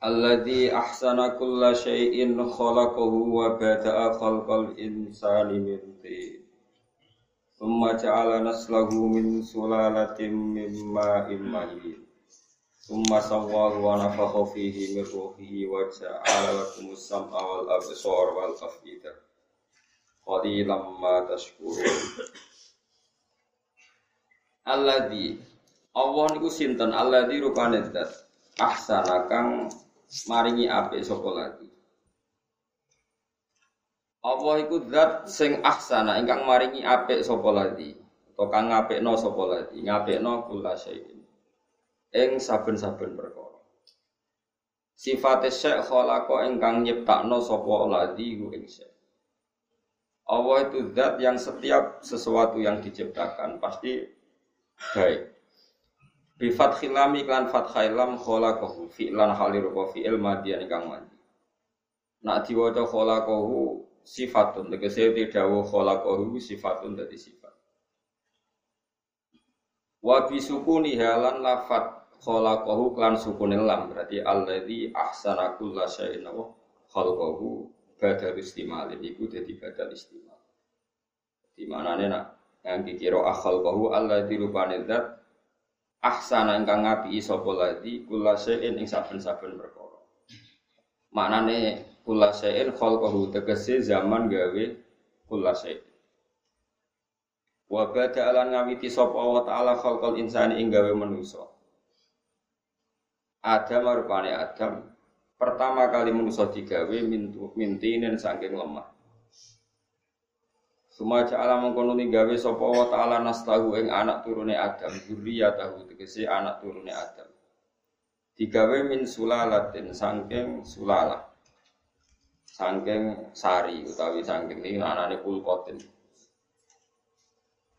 Alladzi ahsana kulla syai'in khalaqahu wa bada'a khalqal insani min tin. Thumma ja'ala naslahu min sulalatin min ma'in mahin. Thumma sawwahu wa nafakha fihi min ruhihi wa ja'ala lakumus sam'a wal absara wal af'idah. Qalilan ma tashkurun. Alladzi Allah niku sinten alladzi rupane zat ahsana kang maringi apik sapa lagi. Allah iku zat sing ahsana ingkang maringi apik sapa lagi. Atau kang ngapikno sapa lagi, ngapikno kula syai'in. Ing saben-saben perkara. Sifate syekh khalaqa ingkang nyiptakno sapa lagi ku ing. Allah itu zat yang setiap sesuatu yang diciptakan pasti baik. Bi fathil lam iklan fathai lam khalaqahu fi'lan halir wa fi'il madiyan kang mandi. Nak diwaca khalaqahu sifatun tegese dawuh khalaqahu sifatun dadi sifat. Wa bi sukuni halan lafat khalaqahu klan sukunil lam berarti alladzi ahsana kulla syai'in wa khalaqahu badal istimal iku dadi badal istimal. Di manane nak yang dikira akhal bahu alladzi rupane zat ahsana ingkang ngapi sapa ladi kula sein ing saben-saben perkara. Maknane kula sein khalqahu tegese zaman gawe kula sein. Wa bada alan ngawiti sapa Allah taala khalqal insani ing gawe manusa. Adam rupane Adam pertama kali manusa digawe mintinen saking lemah. Sumaja alam mengkono gawe sapa wa taala nastahu ing anak turune Adam, tahu tegese anak turune Adam. Digawe min sulalatin sangking sulala. Sangking sari utawi sangking ini anane kulkotin.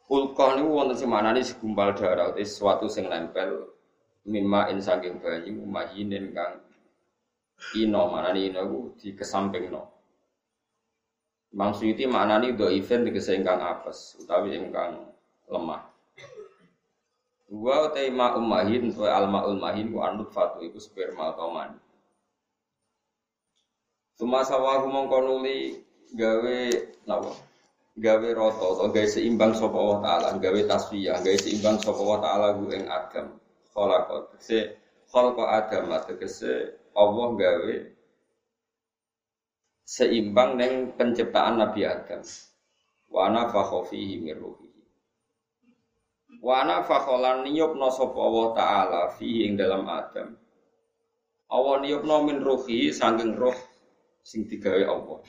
Kulkoh niku wonten sing manane segumpal darah utawa sesuatu sing nempel mimma in sangking banyu mahinin kang ino manane ino ku dikesampingno. Imam Suyuti maknani do event tegese ingkang apes utawi ingkang lemah. Dua utai ma ummahin wa al maul mahin anut fatu iku sperma atau mani. Suma sawahu mongko gawe napa? Gawe rata atau gawe seimbang sapa Allah taala, gawe tasfiyah, gawe seimbang sapa Allah taala ku ing Adam. Khalaqa se khalaqa Adam tegese Allah gawe seimbang dengan penciptaan Nabi Adam. Wana fakhofihi mirruhi. Wana fakholan niyupno sopa Allah Ta'ala fihi ing dalam Adam. Allah niyupno min ruhi sangking roh sing digawe Allah.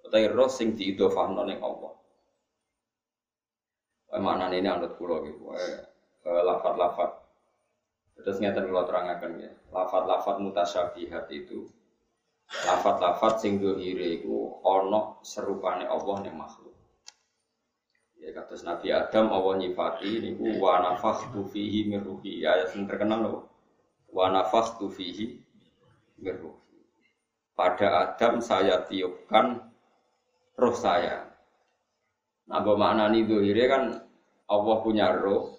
Utai roh sing diidofahno ning Allah. Mana ini anut kulo gitu. Lafat-lafat. Terus ngeten kalau terangkan ya. Lafat-lafat mutasyabihat itu lafat-lafat sing dohire iku ana serupane Allah ning makhluk. Ya kados Nabi Adam Allah nyifati niku wa nafakhtu fihi min ruhi. Ayat sing terkenal lho. Wa nafakhtu fihi min ruhi. Pada Adam saya tiupkan roh saya. Nah, maknani dohire kan Allah punya roh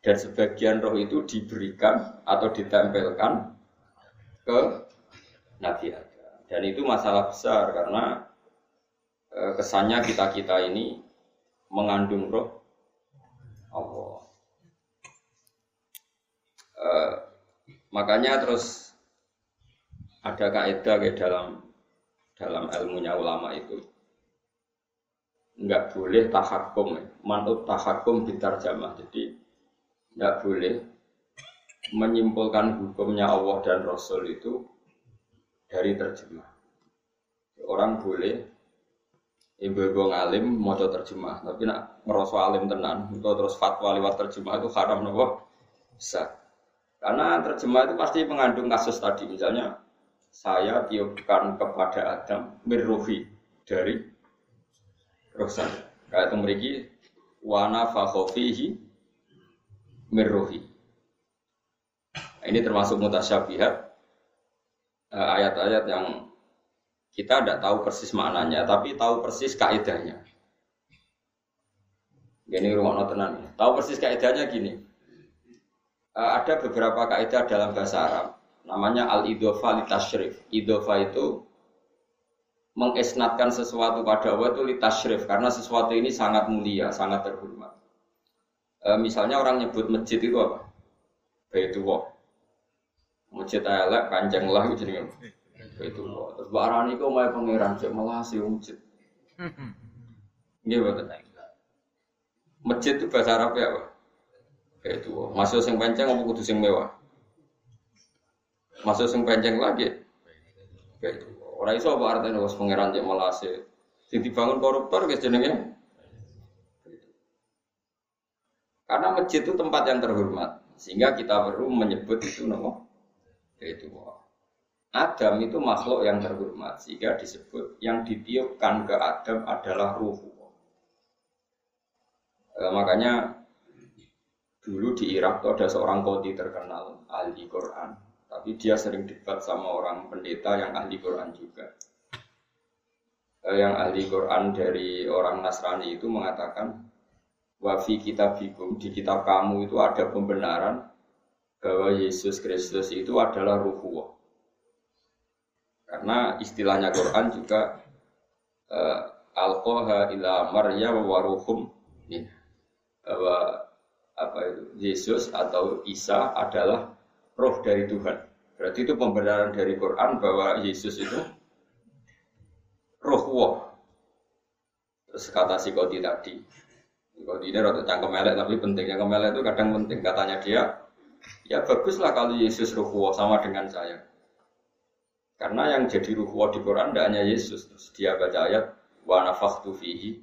dan sebagian roh itu diberikan atau ditempelkan ke Nabi Adam. Dan itu masalah besar karena e, kesannya kita-kita ini mengandung roh Allah. E, makanya terus ada kaidah ke dalam dalam ilmunya ulama itu nggak boleh tahakum manut tahakum jamaah jadi nggak boleh menyimpulkan hukumnya Allah dan Rasul itu dari terjemah. Orang boleh ibu-ibu ngalim mau terjemah, tapi nak ngerasa alim tenan, atau terus fatwa lewat terjemah itu haram nopo besar. Karena terjemah itu pasti mengandung kasus tadi. Misalnya, saya tiupkan kepada Adam mirruhi dari roh saya. Kayak itu memiliki wana fakhofihi mirruhi. Nah, ini termasuk mutasyabihat ayat-ayat yang kita tidak tahu persis maknanya, tapi tahu persis kaidahnya. Ini rumah notenan. Tahu persis kaidahnya gini. Eh, ada beberapa kaidah dalam bahasa Arab namanya al idofa litashrif. Idofa itu mengisnatkan sesuatu pada Allah itu litashrif karena sesuatu ini sangat mulia, sangat terhormat. E, misalnya orang nyebut masjid itu apa? Baitullah. Masjid elek panjang lah itu jadi Baitullah. Terus barang itu mau pangeran cek malah sih masjid. Ini betul. Masjid itu bahasa Arab ya? Kayak itu. Masuk sing panjang apa kudu sing mewah? Masuk sing panjang lagi. Kayak itu. Orang iso apa artinya was pangeran cek melase. Sing dibangun koruptor guys jenenge. Karena masjid itu tempat yang terhormat, sehingga kita perlu menyebut itu nama itu. Adam itu makhluk yang terhormat, sehingga disebut yang ditiupkan ke Adam adalah ruh. E, makanya Dulu di Irak tuh ada seorang kodi terkenal ahli Quran, tapi dia sering debat sama orang pendeta yang ahli Quran juga. Eh, yang ahli Quran dari orang Nasrani itu mengatakan, wafi kitab di kitab kamu itu ada pembenaran bahwa Yesus Kristus itu adalah ruhuwah. Karena istilahnya Quran juga uh, alqaha ila maryam wa ruhum bahwa apa itu Yesus atau Isa adalah roh dari Tuhan. Berarti itu pembenaran dari Quran bahwa Yesus itu roh wah. Terus kata si Kodi tadi, Kodi ini rada cangkem melek tapi pentingnya kemelek itu kadang penting. Katanya dia, ya baguslah kalau Yesus roh wah sama dengan saya. Karena yang jadi ruh wah di Quran tidak hanya Yesus. Terus dia baca ayat wa nafakhtu fihi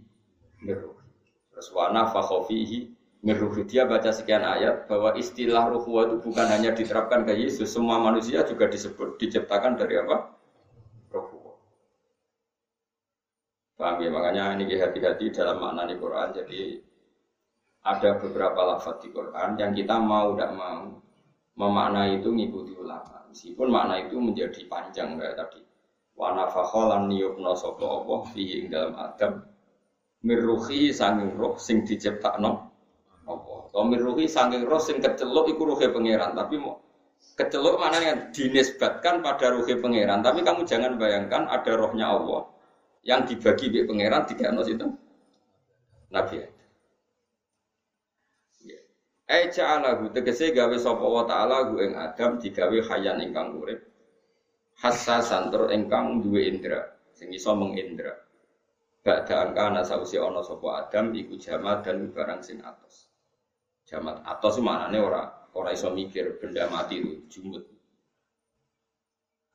Terus wa nafakhu fihi Miruhi dia baca sekian ayat bahwa istilah ruhwa itu bukan hanya diterapkan ke Yesus, semua manusia juga disebut diciptakan dari apa? Ruhwa. Paham ya? Makanya ini hati-hati dalam makna Quran. Jadi ada beberapa lafaz di Quran yang kita mau tidak mau memaknai itu ngikuti ulama. Meskipun makna itu menjadi panjang kayak tadi. Wa nafakholan niyubno sopo Allah fihi dalam Adam miruhi sanging roh sing diciptakno Tomir ruhi saking roh sing kecelok iku ruhe pangeran, tapi mau mana yang dinisbatkan pada ruhe pangeran. Tapi kamu jangan bayangkan ada rohnya Allah yang dibagi di pangeran tiga nos itu Nabi Eja alahu tegese gawe sapa wa ta'ala gu ing Adam digawe hayan ingkang urip. Hassasan tur ingkang duwe indra sing iso mengindra. Ba'da angka ana sausi ana sapa Adam iku jama dan barang sing atos. Jamat atau semanane ora ora iso mikir benda mati itu jumut.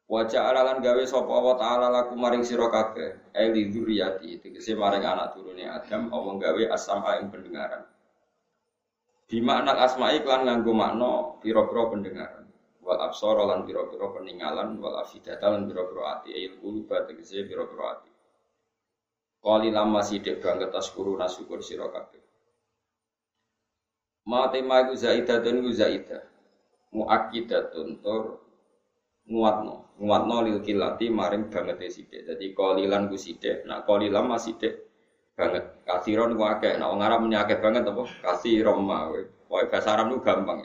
Wajah alalan gawe sapa wa taala laku maring sira kabeh, eli dzurriyyati tegese maring anak turune Adam Allah gawe asama ing pendengaran. Di makna asma'i klan nganggo makna pira-pira pendengaran. Wal absara lan pira-pira peninggalan, wal afidata lan pira-pira ati, ayil quluba tegese pira-pira ati. Qali lama sidik banget askuru nasyukur sira kabeh. Ma tema iku zaidatun iku zaidah. Muakkidatun tur nguatno. Nguatno lil kilati maring banget sithik. Dadi qalilan ku sithik, nak qalilan masih sithik banget. Kasiron ku akeh, nak wong Arab muni akeh banget apa? Kasiron ma. Pokoke bahasa Arab ku gampang.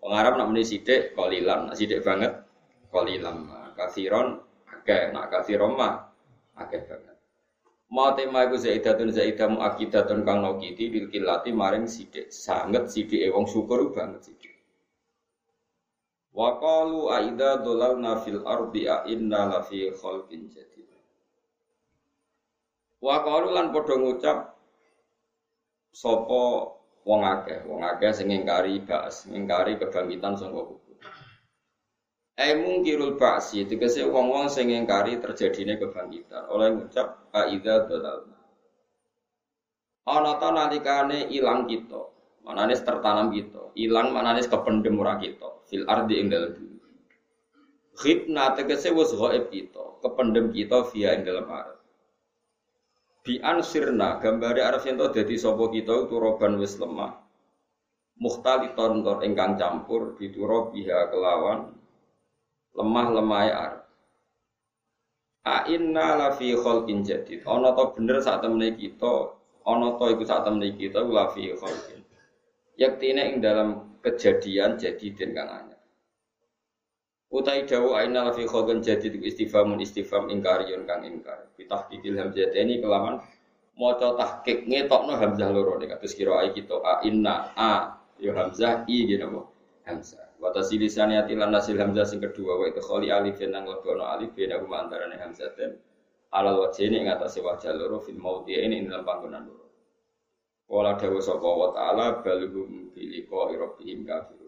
Wong Arab nak muni sithik qalilan, nak sithik banget qalilan. Kasiron akeh, nak kasiron ma akeh banget. Ma tema iku zaidatun zaidah muakidatun kang nokiti bil kilati maring sidik sanget sidik e wong syukur banget sidik. Wa qalu aida dolalna fil ardi a inna la fi khalqin jadid. Wa qalu lan padha ngucap sapa wong akeh, wong akeh sing ngingkari ba'as, ngingkari kebangkitan sangka Eh mungkirul ba'si tegese wong-wong sing ngingkari terjadine kebangkitan oleh ngucap aidza dalalna. Ana ta nalikane ilang kita, manane tertanam kita, ilang manane kependem ora kita. fil ardi ing dalem bumi. Khibna tegese wis ghaib kita, kependem kita via ing dalem arep. Bi ansirna gambare arep yen to dadi sapa kita turoban wis lemah. Mukhtaliton tor ingkang campur dituro biha kelawan lemah lemah arep. A inna la fi khalqin jadid. Ana to bener sak temene kita, ana to iku sak temene kita la fi khalqin. Yaktine ing dalam kejadian jadi den kang. Utai dawu aina fi khalqin jadid istifamun istifham ingkariyun kang ingkar. Bitahqiqil hamzah ini kelaman maca tahqiq ngetokno hamzah loro nek kados kira kita a inna a yo hamzah i gitu hamzah Wa tasilisani atilan nasil hamzah sing kedua wa itu kholi alif nang lebono alif beda kuma antarane hamzah dan alal wajah ini ngatasi wajah loro fil mauti ini dalam panggonan loro. Wala dawu sapa wa ta'ala balhum biliko irobihim kafirun.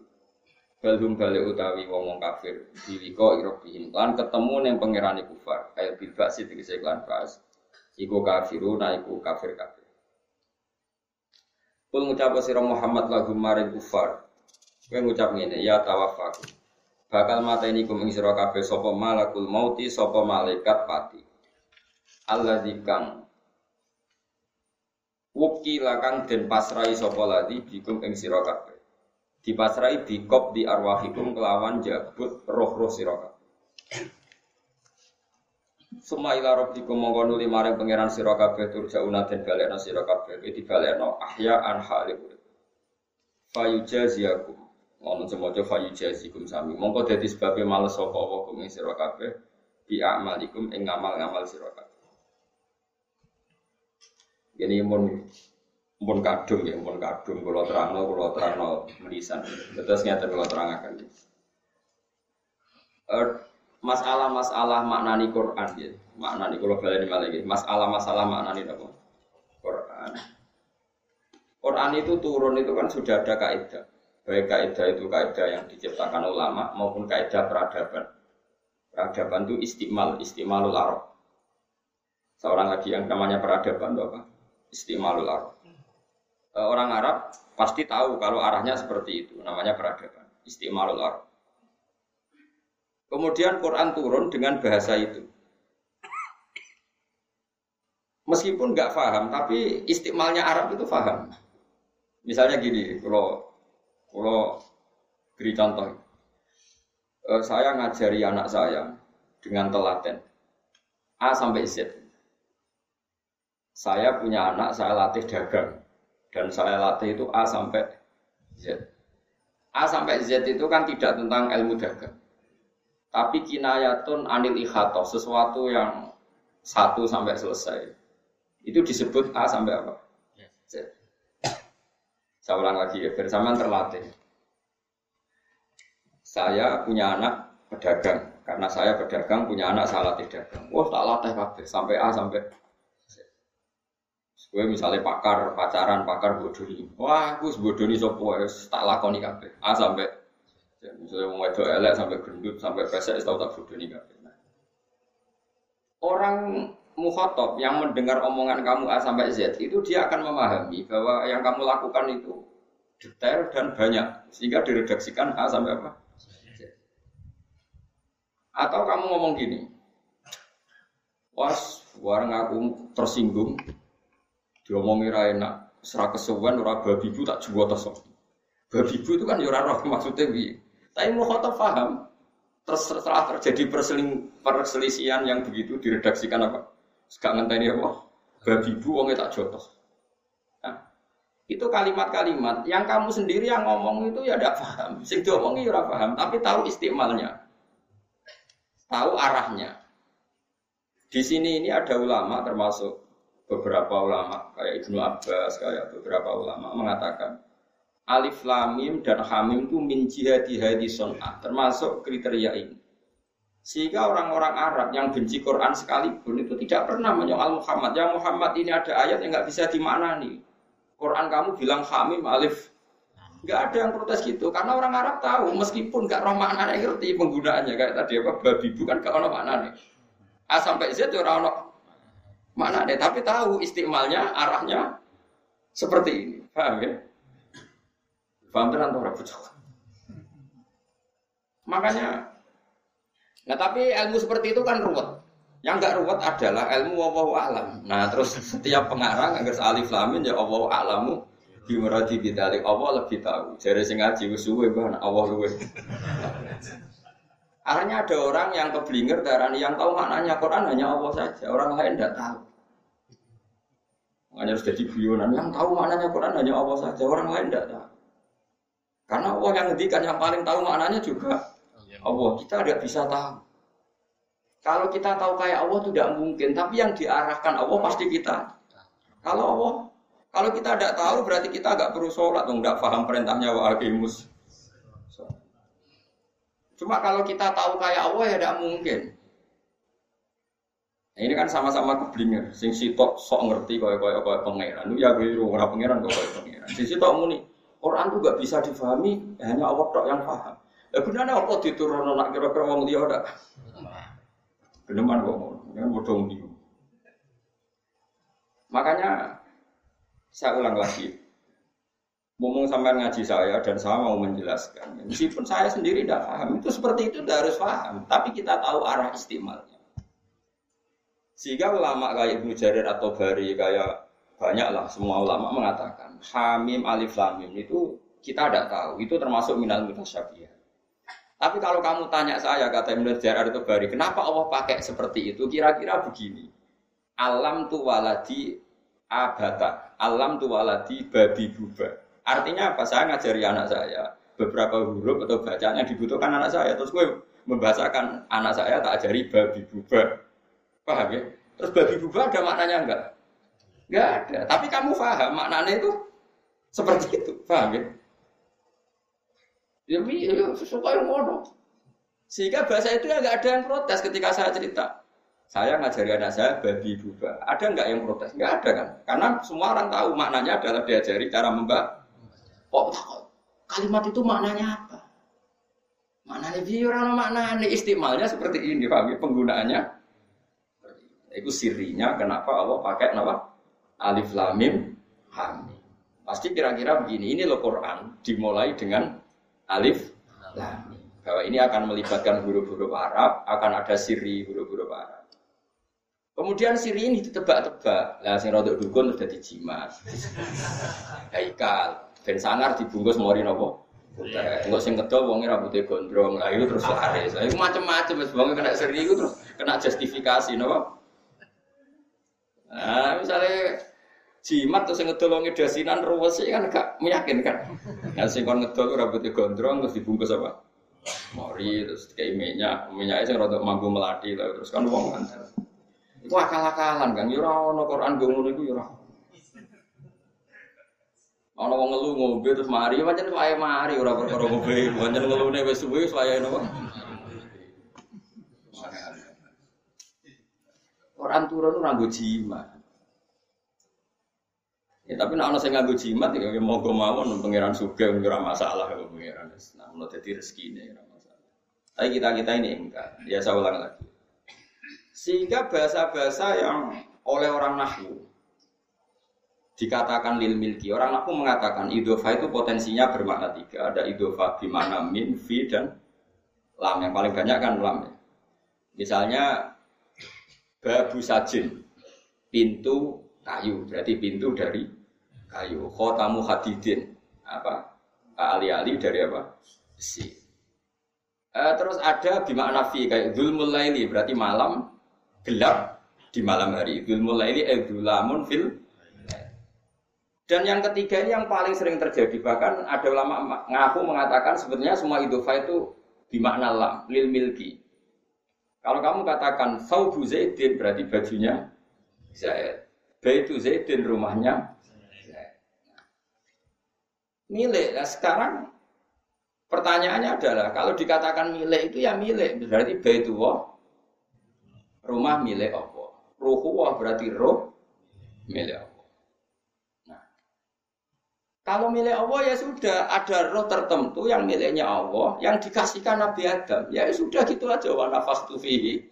Balhum balik utawi wong kafir biliko irobihim lan ketemu neng pangerane kufar kayak bil basi tegese klan bas. Iku kafirun iku kafir kafir. Kul ngucap sira Muhammad lagu maring kufar Kowe ngucap ngene, ya tawafaku. Bakal mata ini kum ing kabeh sapa malakul mauti sapa malaikat pati. Allah dikang Wuki lakang den pasrai sapa ladi bikum ing sira kabeh. Dipasrai bikop di arwahikum kelawan jabut roh-roh kabeh. Suma ila rabbikum mongko nuli maring pangeran sira kabeh turjauna den balekno sira kabeh. Iki dibalekno ahya an. Fayujaziyakum Ngono semoga fayu jazikum sami. Mongko dadi sebabnya males sapa apa kum sira kabeh bi amalikum ing ngamal-ngamal sira mun mun kadung ya, mun kadung kula terangno kula terangno menisan. Terus ngeten kula terangaken. Er, masalah-masalah maknani Quran ya. Maknani kula baleni malih Masalah-masalah maknani apa? Quran. Quran itu turun itu kan sudah ada kaidah baik kaidah itu kaidah yang diciptakan ulama maupun kaidah peradaban. Peradaban itu istimal, istimalul arab. Seorang lagi yang namanya peradaban itu apa? Istimalul arab. E, orang Arab pasti tahu kalau arahnya seperti itu, namanya peradaban. Istimalul arab. Kemudian Quran turun dengan bahasa itu. Meskipun nggak paham, tapi istimalnya Arab itu paham. Misalnya gini, kalau kalau beri contoh, uh, saya ngajari anak saya dengan telaten A sampai Z. Saya punya anak, saya latih dagang dan saya latih itu A sampai Z. A sampai Z itu kan tidak tentang ilmu dagang. Tapi kinayatun anil ikhatoh, sesuatu yang satu sampai selesai. Itu disebut A sampai apa? Z. Saya ulang lagi ya, bersamaan terlatih. Saya punya anak pedagang, karena saya pedagang punya anak saya latih dagang. Wah tak latih kabeh sampai A sampai Gue misalnya pakar pacaran, pakar bodoni. Wah, aku bodoni sopo tak lakoni kabeh. A sampai ya, misalnya mau wedok elek sampai gendut sampai pesek tahu tak bodoni kabeh. Nah. Orang mukhotob yang mendengar omongan kamu A sampai Z itu dia akan memahami bahwa yang kamu lakukan itu detail dan banyak sehingga diredaksikan A sampai apa? Z. Atau kamu ngomong gini, was warang aku tersinggung, diomongi ra enak, serak kesuwen ora babi bu tak jual tesok. Babi bu itu kan yura ya roh maksudnya bi. Tapi mukhotob paham, terus setelah terjadi perselisihan yang begitu diredaksikan apa? Gak ngenteni apa? Babi bu wonge tak jotos. Nah, itu kalimat-kalimat yang kamu sendiri yang ngomong itu ya tidak paham. Sing diomongi ya paham, tapi tahu istimalnya. Tahu arahnya. Di sini ini ada ulama termasuk beberapa ulama kayak Ibnu Abbas kayak beberapa ulama mengatakan alif lamim dan hamim itu min jihadi hadison termasuk kriteria ini. Sehingga orang-orang Arab yang benci Quran sekalipun itu tidak pernah menyoal Muhammad. Ya Muhammad ini ada ayat yang nggak bisa dimaknani. Quran kamu bilang hamim alif. Nggak ada yang protes gitu. Karena orang Arab tahu meskipun nggak roh maknanya ngerti penggunaannya. Kayak tadi apa babi bukan nggak ono maknanya. A sampai Z itu orang mana deh. Tapi tahu istimalnya arahnya seperti ini. Paham ya? Paham tenan Makanya, nah tapi ilmu seperti itu kan ruwet. Yang nggak ruwet adalah ilmu Allah alam. Nah terus setiap pengarang agar alif lamin ya Allah alamu bimuradi bidalik Allah lebih tahu. Jadi sing ngaji suwe Allah luwe. Akhirnya ada orang yang keblinger darah yang tahu maknanya Quran hanya Allah saja, orang lain tidak tahu. Makanya harus jadi guyonan yang tahu maknanya Quran hanya Allah saja, orang lain tidak tahu. Karena Allah yang ngendikan yang paling tahu maknanya juga Allah. Kita tidak bisa tahu. Kalau kita tahu kayak Allah itu tidak mungkin, tapi yang diarahkan Allah pasti kita. Kalau Allah, kalau kita tidak tahu berarti kita agak perlu sholat, nggak paham perintahnya wa aqimus Cuma kalau kita tahu kayak Allah ya tidak mungkin. Nah, ini kan sama-sama keblinger. Sing sitok sok ngerti kaya kaya kaya pangeran. Lu ya gue ora pangeran kok kaya pangeran. Sing sitok muni Quran tuh gak bisa difahami hanya Allah tok yang paham. Ya gunanya apa diturunno nak kira-kira wong liya ndak? Geneman kok ngono. Kan bodong Makanya saya ulang lagi, ngomong sampai ngaji saya dan saya mau menjelaskan. Meskipun saya sendiri tidak paham, itu seperti itu tidak harus paham. Tapi kita tahu arah istimalnya. Sehingga ulama kayak Ibnu Jarir atau Bari kayak banyaklah semua ulama mengatakan Hamim Alif Lamim itu kita tidak tahu. Itu termasuk minal mutasyabiyah. Tapi kalau kamu tanya saya kata Ibnu Jarir atau Bari, kenapa Allah pakai seperti itu? Kira-kira begini. Alam tu waladi abata. Alam tu waladi babi buba Artinya apa? Saya ngajari anak saya beberapa huruf atau bacaan yang dibutuhkan anak saya. Terus gue membahasakan anak saya tak ajari babi buba. Paham ya? Terus babi buba ada maknanya enggak? Enggak ada. Tapi kamu paham maknanya itu seperti itu. Paham ya? Ya, ya suka yang ngono. Sehingga bahasa itu ya nggak ada yang protes ketika saya cerita. Saya ngajari anak saya babi buba. Ada nggak yang protes? Nggak ada kan? Karena semua orang tahu maknanya adalah diajari cara membak Kok kalimat itu maknanya apa? Maknanya dia orang maknanya istimalnya seperti ini, paham ya? Penggunaannya itu sirinya kenapa Allah pakai nama alif lamim hamim. Pasti kira-kira begini, ini loh Quran dimulai dengan alif lamim. Bahwa ini akan melibatkan huruf-huruf Arab, akan ada siri huruf-huruf Arab. Kemudian siri ini ditebak-tebak. Lah sing rodok dukun sudah dijimat. Haikal, Ben sangar dibungkus mori nopo. Enggak sing kedol wonge rambutnya gondrong. Lah itu terus. Lah itu macam-macam wis wonge kena seri itu terus kena justifikasi nopo. Nah, misalnya jimat terus sing ngedol wonge dasinan ruwes kan gak meyakinkan. Nah sing kon ngedol rambutnya gondrong terus dibungkus apa? Mori terus kayak minyak, minyaknya sing rada mampu melati lah terus kan wong kan. Itu akal-akalan kan, yo ora ono Quran ngono iku yo ora. Ana wong ngelu ngombe terus mari, pancen wae mari ora perkara ngombe, pancen ngelune wis suwe wis wayahe napa? Orang turun ora nggo jimat. Ya tapi nek ana sing nganggo jimat ya, ya monggo mawon pangeran sugih ora masalah kok pangeran. Nah, ono dadi rezekine ora masalah. Tapi kita-kita ini enggak. Ya saya ulang lagi. Sehingga bahasa-bahasa yang oleh orang Nahwu dikatakan lil milki. Orang aku mengatakan idofa itu potensinya bermakna tiga. Ada idofa mana min, fi, dan lam. Yang paling banyak kan lam. Ya. Misalnya babu sajin, pintu kayu. Berarti pintu dari kayu. Khotamu hadidin. Apa? Ali-ali dari apa? Besi. E, terus ada bimakna fi kayak zulmul laili berarti malam gelap di malam hari. Zulmul laili eh fil dan yang ketiga ini yang paling sering terjadi bahkan ada ulama ngaku mengatakan sebenarnya semua idofa itu dimakna lam lil milki. Kalau kamu katakan saubu zaidin berarti bajunya Zaid. Baitu zaidin rumahnya Zaid. Milik. Nah, sekarang pertanyaannya adalah kalau dikatakan milik itu ya milik berarti baitu rumah milik Allah. Ruhu berarti roh milik. Kalau milik Allah ya sudah ada roh tertentu yang miliknya Allah yang dikasihkan Nabi Adam. Ya sudah gitu aja wa nafas fihi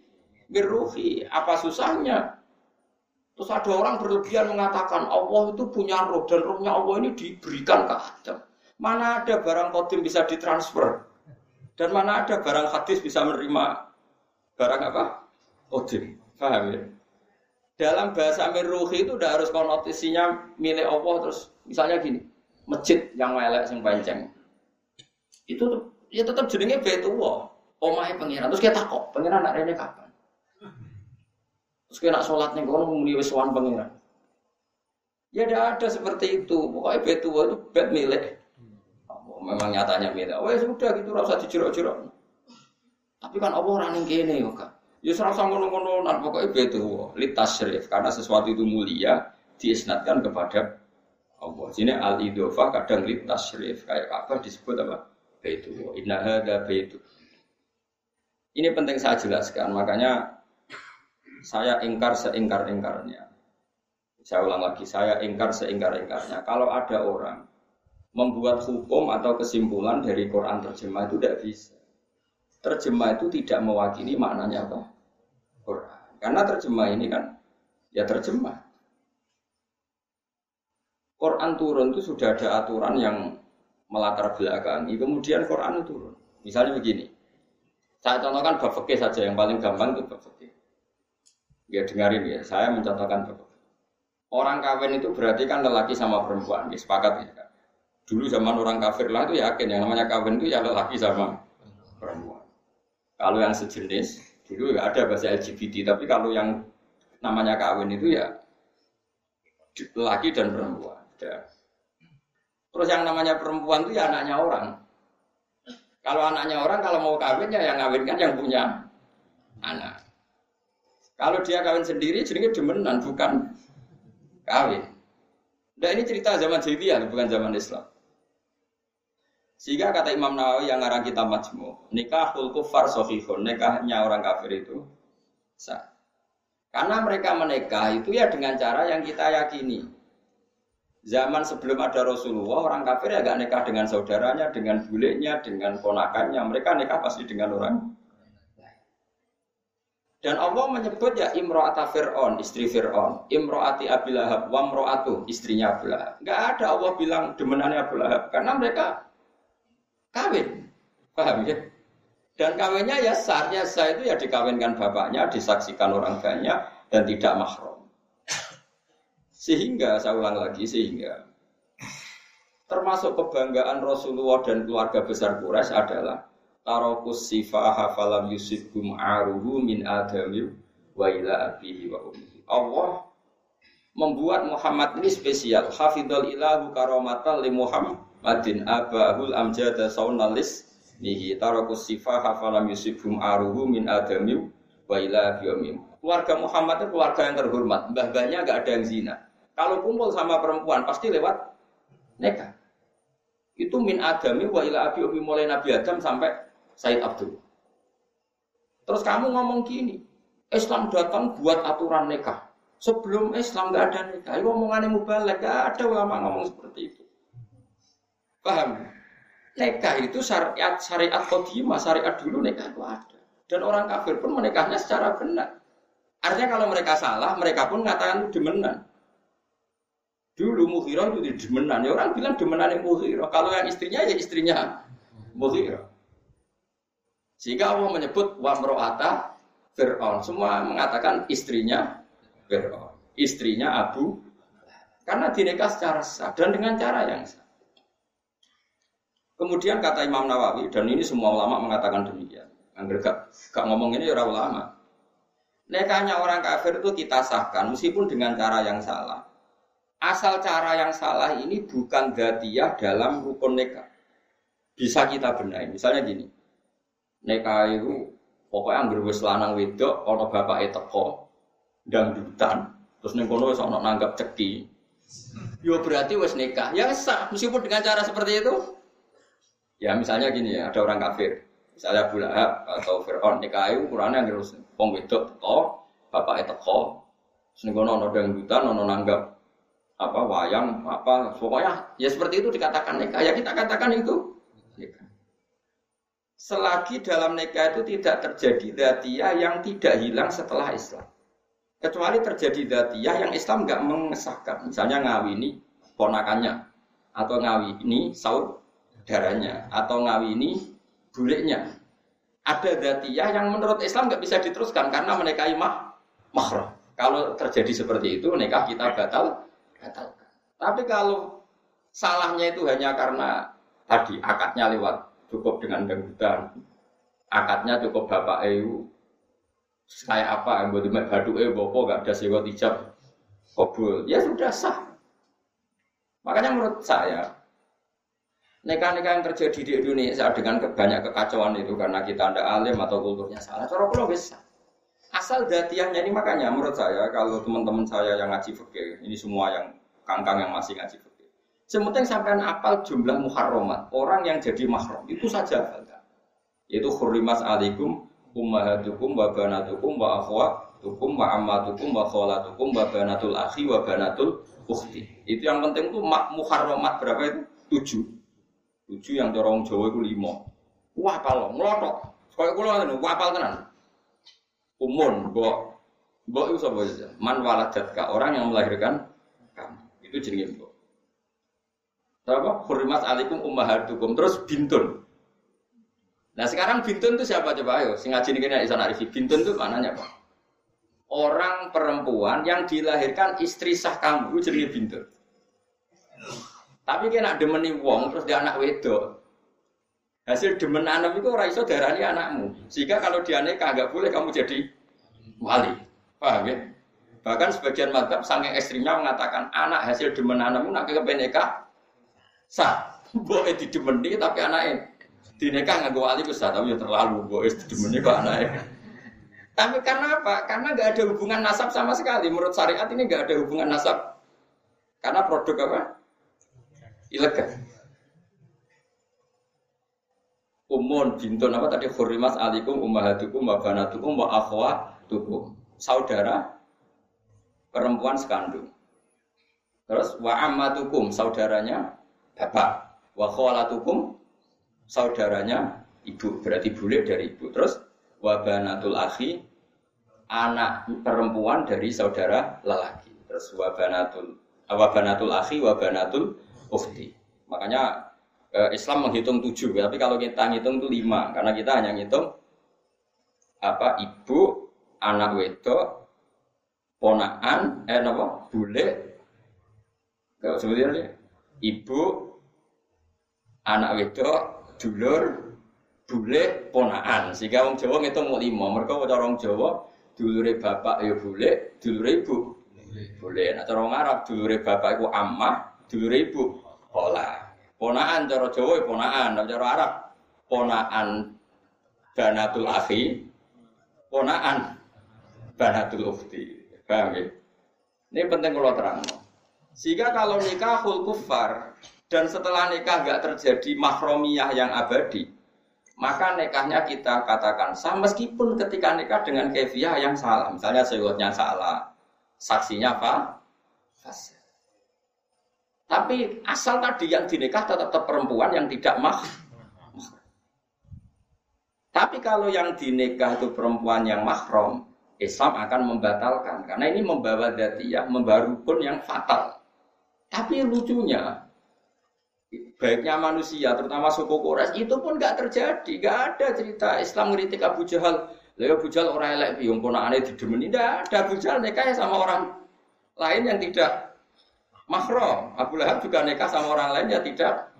biruhi. Apa susahnya? Terus ada orang berlebihan mengatakan Allah itu punya roh dan rohnya Allah ini diberikan ke Adam. Mana ada barang kodim bisa ditransfer? Dan mana ada barang hadis bisa menerima barang apa? Ojim. Paham ya? Dalam bahasa ruhi itu udah harus konotisinya milik Allah terus misalnya gini, masjid yang melek sing panjang. Itu ya tetap jenenge Baitullah. Omahe pangeran. Terus kita kok pangeran nak rene kapan? Terus kita nak sholat nih kono muni wis pangeran. Ya tidak ada seperti itu. Pokoknya Baitullah itu bed milik. Oh, memang nyatanya milik. Oh ya sudah gitu rasa dijerok-jerok. Tapi kan Allah orang yang kok. Ya serasa ngono-ngono nan pokoknya betul litas syarif karena sesuatu itu mulia diisnatkan kepada Allah. Sini al idofah kadang litas syarif kayak apa disebut apa? Baitu. Inna hadza baitu. Ini penting saya jelaskan, makanya saya ingkar seingkar-ingkarnya. Saya ulang lagi, saya ingkar seingkar-ingkarnya. Kalau ada orang membuat hukum atau kesimpulan dari Quran terjemah itu tidak bisa. Terjemah itu tidak mewakili maknanya apa? Quran. Karena terjemah ini kan ya terjemah. Quran turun itu sudah ada aturan yang melatar belakangi, kemudian Quran turun. Misalnya begini, saya contohkan bab fikih saja yang paling gampang itu bab fikih. Ya dengarin ya, saya mencontohkan bab Orang kawin itu berarti kan lelaki sama perempuan, ya, sepakat ya? Dulu zaman orang kafir lah itu yakin yang namanya kawin itu ya lelaki sama perempuan. Kalau yang sejenis Dulu nggak ada bahasa LGBT, tapi kalau yang namanya kawin itu ya laki dan perempuan. Ya. Terus yang namanya perempuan itu ya anaknya orang. Kalau anaknya orang, kalau mau kawin ya yang kawin kan yang punya anak. Kalau dia kawin sendiri, jadi demenan bukan kawin. Nah ini cerita zaman jahiliyah, bukan zaman Islam. Sehingga kata Imam Nawawi yang ngarang kita majmu, nikahul kufar sohihun, nikahnya orang kafir itu sah. Karena mereka menikah itu ya dengan cara yang kita yakini. Zaman sebelum ada Rasulullah, orang kafir ya gak nikah dengan saudaranya, dengan bulenya, dengan ponakannya. Mereka nikah pasti dengan orang dan Allah menyebut ya imro'ata Fir'aun, istri Fir'aun. Imro'ati Abi Lahab, wa istrinya Abu. Gak ada Allah bilang demenannya Abu. Karena mereka kawin. Paham ya? Dan kawinnya ya sah, ya sah itu ya dikawinkan bapaknya, disaksikan orang banyak dan tidak mahram. Sehingga saya ulang lagi sehingga termasuk kebanggaan Rasulullah dan keluarga besar Quraisy adalah tarokus sifah falam yusibhum aruhu min adami wa ila abihi wa ummihi. Allah membuat Muhammad ini spesial. Hafidhul ilahu karomatal li Muhammad Madin abahul amjada saunalis nihi tarakus sifah hafalam yusibum aruhu min adami wa ila biyomim. Keluarga Muhammad itu keluarga yang terhormat. Mbah-mbahnya gak ada yang zina. Kalau kumpul sama perempuan pasti lewat nikah. Itu min adami wa ila abiyomim mulai Nabi Adam sampai Said Abdul. Terus kamu ngomong gini, Islam datang buat aturan nikah. Sebelum Islam gak ada nikah. Ini omongannya mubalek, gak ada ulama ngomong seperti itu. Paham? Nikah itu syariat syariat kodimah, syariat dulu nikah itu ada. Dan orang kafir pun menikahnya secara benar. Artinya kalau mereka salah, mereka pun mengatakan demenan. Dulu Mughirah itu demenan. Ya orang bilang demenan yang Mughirah. Kalau yang istrinya ya istrinya Mughirah. Sehingga Allah menyebut wa mro'ata Fir'aun. Semua mengatakan istrinya Fir'aun. Istrinya Abu. Karena dinikah secara sah dan dengan cara yang sah. Kemudian kata Imam Nawawi, dan ini semua ulama mengatakan demikian. Angger gak, gak ngomong ini ya orang ulama. Nekahnya orang kafir itu kita sahkan, meskipun dengan cara yang salah. Asal cara yang salah ini bukan datiyah dalam rukun nekah. Bisa kita benahi. Misalnya gini, nekah itu pokoknya anggur wis lanang wedok, ono bapak teko, dangdutan, terus neng kono wis ono nanggap ceki. Yo berarti wis nikah. Ya sah, meskipun dengan cara seperti itu, Ya misalnya gini ya, ada orang kafir, misalnya Abu Lahab atau Fir'aun, nikah ukurannya yang harus wong wedok teko, bapak teko, sehingga nono dangdutan, nono nanggap apa wayang apa pokoknya ya seperti itu dikatakan nikah ya kita katakan itu. Selagi dalam nikah itu tidak terjadi datia yang tidak hilang setelah Islam. Kecuali terjadi datia yang Islam nggak mengesahkan. Misalnya ngawini ponakannya atau ngawini saud darahnya atau ngawini buliknya. Ada datiyah yang menurut Islam nggak bisa diteruskan karena menikahi mah mahram. Kalau terjadi seperti itu, nikah kita batal, Tapi kalau salahnya itu hanya karena tadi akadnya lewat cukup dengan dangdutan, akadnya cukup bapak EU, kayak apa yang buat badu eh bopo gak ada sewa tijab kabul. Ya sudah sah. Makanya menurut saya nikah-nikah yang terjadi di Indonesia dengan banyak kekacauan itu karena kita tidak alim atau kulturnya salah cara kalau bisa asal datiahnya ini makanya menurut saya kalau teman-teman saya yang ngaji fikih ini semua yang kangkang yang masih ngaji fikih sementing sampai apal jumlah muharramat orang yang jadi mahram itu saja yaitu khurimas alikum ummahatukum wa banatukum wa akhwatukum wa ammatukum wa kholatukum wa banatul akhi wa banatul ukhti itu yang penting tuh muharramat berapa itu tujuh Tujuh yang dorong Jawa itu lima. Wah kalau ngelotok. Kayak kulo ngono, apal tenan. Umun, mbok. Mbok itu sapa aja? Man waladatka, orang yang melahirkan kamu. Itu jenenge mbok. Apa? Hurmat alaikum ummahatukum. Terus bintun. Nah sekarang bintun itu siapa coba ayo? Sing ngaji ini Isan Arifi. Bintun itu mananya apa? Orang perempuan yang dilahirkan istri sah kamu itu jenenge bintun. Tapi kena demeni wong terus dia anak wedok. Hasil demen anak itu orang iso darani anakmu. Sehingga kalau dia nikah nggak boleh kamu jadi wali. Paham ya? Bahkan sebagian madhab sange ekstrimnya mengatakan anak hasil demen anakmu nak ke nikah sah. Boleh didemeni tapi anaknya dinikah nggak wali besar tapi ya terlalu boleh didemeni kok anaknya. Tapi karena apa? Karena nggak ada hubungan nasab sama sekali. Menurut syariat ini nggak ada hubungan nasab. Karena produk apa? ilegal. Umun bintun apa tadi khurimas alikum ummahatukum wa banatukum wa akhwatukum. Saudara perempuan sekandung. Terus wa ammatukum saudaranya bapak. Wa khalatukum saudaranya ibu. Berarti bule dari ibu. Terus wa banatul akhi anak perempuan dari saudara lelaki. Terus wa banatul wa banatul akhi wa banatul ukhti. Makanya Islam menghitung tujuh, tapi kalau kita ngitung itu lima, karena kita hanya ngitung apa ibu, anak wedok, ponaan, eh apa, bule, kalau sebenarnya ibu, anak wedok, dulur, bule, ponaan. Sehingga orang Jawa ngitung mau lima, mereka orang Jawa dulure bapak ya bule, dulure ibu boleh. Nah cara Arab dulure bapak iku ammah, dulure ibu pola. Ponaan cara Jawa ya ponaan, cara Arab ponaan banatul akhi, ponaan banatul ukhti. Paham ya? Ini penting kalau terang. Sehingga kalau nikah hul kufar dan setelah nikah gak terjadi mahromiyah yang abadi, maka nikahnya kita katakan sah meskipun ketika nikah dengan kefiah yang salah. Misalnya sewotnya salah, saksinya apa? Fasih. Tapi asal tadi yang dinikah tetap, tetap perempuan yang tidak mah. Tapi kalau yang dinikah itu perempuan yang mahram, Islam akan membatalkan karena ini membawa datiyah, membawa rukun yang fatal. Tapi lucunya, baiknya manusia, terutama suku Quraisy itu pun nggak terjadi, nggak ada cerita Islam ngeritik Abu Jahal. Lalu Abu Jahal orang elek, biung aneh didemeni, tidak ada Abu Jahal nikah sama orang lain yang tidak mahram. Abu Lahab juga nikah sama orang lain ya tidak.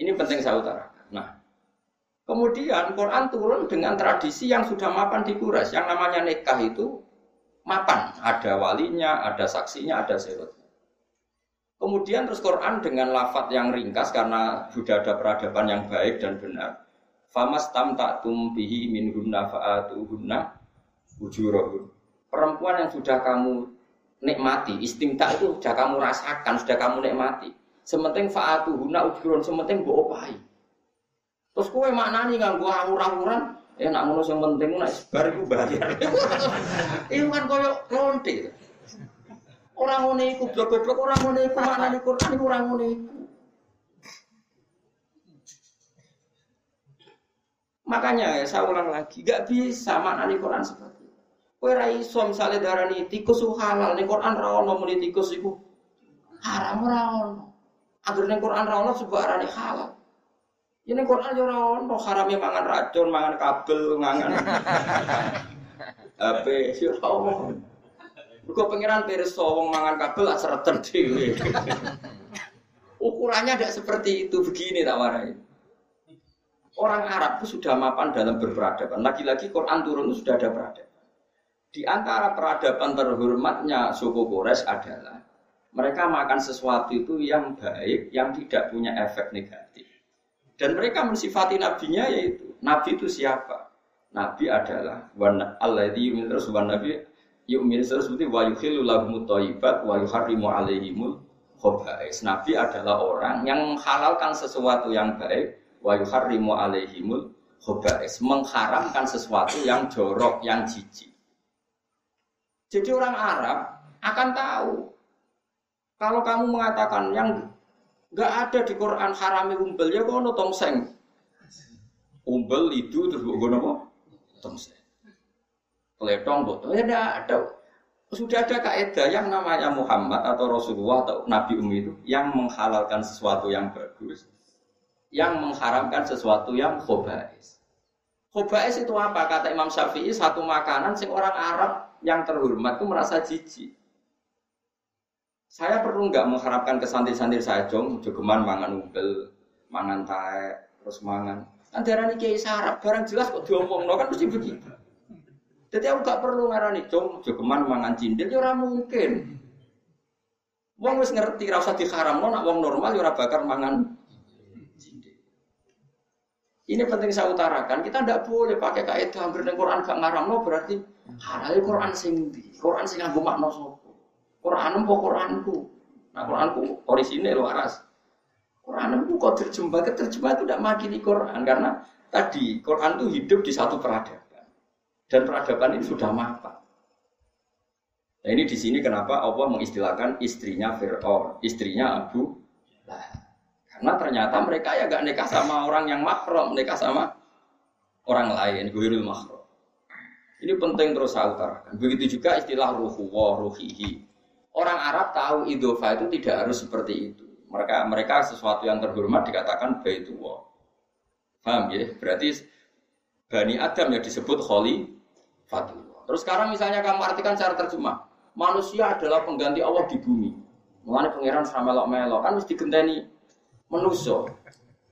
Ini penting saya utarakan. Nah, kemudian Quran turun dengan tradisi yang sudah mapan di Quraisy. Yang namanya nikah itu mapan. Ada walinya, ada saksinya, ada serutnya. Kemudian terus Quran dengan lafat yang ringkas karena sudah ada peradaban yang baik dan benar. Famas tam tak tumpihi min hunna faatu hunna ujurahun. Perempuan yang sudah kamu nikmati, istimta itu sudah kamu rasakan, sudah kamu nikmati. Sementing faatu huna ujurun, sementing bu opai. Terus kue maknani nganggo awur-awuran, ya nak ngono sing penting nak bar iku bayar. Iku kan koyo lonte. Orang ngono iku blok-blok orang ngono iku maknani Quran iku orang ngono. Makanya ya saya ulang lagi, gak bisa maknani Quran seperti Kowe ra iso misale darani tikus ku halal ning Quran ra ono muni tikus iku haram ora ono. Agar ning Quran ra ono sebab arane halal. Ini Quran yo ora ono haramnya mangan racun, mangan kabel, mangan HP, yo ora ono. Mergo pangeran pirsa wong mangan kabel lah sereten dhewe. Ukurannya tidak seperti itu begini tak warai. Orang Arab itu sudah mapan dalam berperadaban. Lagi-lagi Quran turun itu sudah ada peradaban. Di antara peradaban terhormatnya suku Quraisy adalah mereka makan sesuatu itu yang baik, yang tidak punya efek negatif. Dan mereka mensifati nabinya yaitu nabi itu siapa? Nabi adalah wana alladzi yu'minu terus nabi yu'minu terus seperti wa yuhillu lahum thayyibat wa yuharrimu alaihimul khaba'is. Nabi adalah orang yang menghalalkan sesuatu yang baik wa yuharrimu alaihimul khaba'is, mengharamkan sesuatu yang jorok, yang jijik. Jadi orang Arab akan tahu kalau kamu mengatakan yang nggak ada di Quran harami umbel ya kono tongseng. Umbel itu terus gue apa? Tongseng. Peletong botol ya tidak ada. Sudah ada kaidah yang namanya Muhammad atau Rasulullah atau Nabi Umi itu yang menghalalkan sesuatu yang bagus, yang mengharamkan sesuatu yang khobais. Khobais itu apa? Kata Imam Syafi'i satu makanan sing orang Arab yang terhormat itu merasa jijik. Saya perlu nggak mengharapkan ke santri-santri saya jong, jogeman mangan umbel, mangan tae, terus mangan. Kan darah kiai sarap, barang jelas kok diomong, no, kan mesti begitu. Jadi aku gak perlu ngarani jong, jogeman mangan cindil, ya orang mungkin. Wong wis ngerti, rasa diharam, no, nak wong normal, ya bakar mangan ini penting saya utarakan, kita tidak boleh pakai kaidah hampir Quran gak ngaram no berarti halal Quran sing di, Quran sing nganggo makna sopo. Quran empo Quranku. Nah Quranku orisinil waras. Quran itu kok terjemah, terjemah itu tidak makini Quran karena tadi Quran itu hidup di satu peradaban dan peradaban ini sudah mapan. Nah ini di sini kenapa Allah mengistilahkan istrinya Fir'aun, istrinya Abu Lahab. Karena ternyata mereka ya gak nikah sama orang yang makrom, nikah sama orang lain, guirul makrom. Ini penting terus saya utarakan. Begitu juga istilah ruhu wa ruhihi. Orang Arab tahu idofa itu tidak harus seperti itu. Mereka mereka sesuatu yang terhormat dikatakan baitullah. Paham ya? Berarti Bani Adam ya disebut holy fatullah. Terus sekarang misalnya kamu artikan secara terjemah, manusia adalah pengganti Allah di bumi. Mengenai pangeran sama melok melok kan mesti digenteni menuso.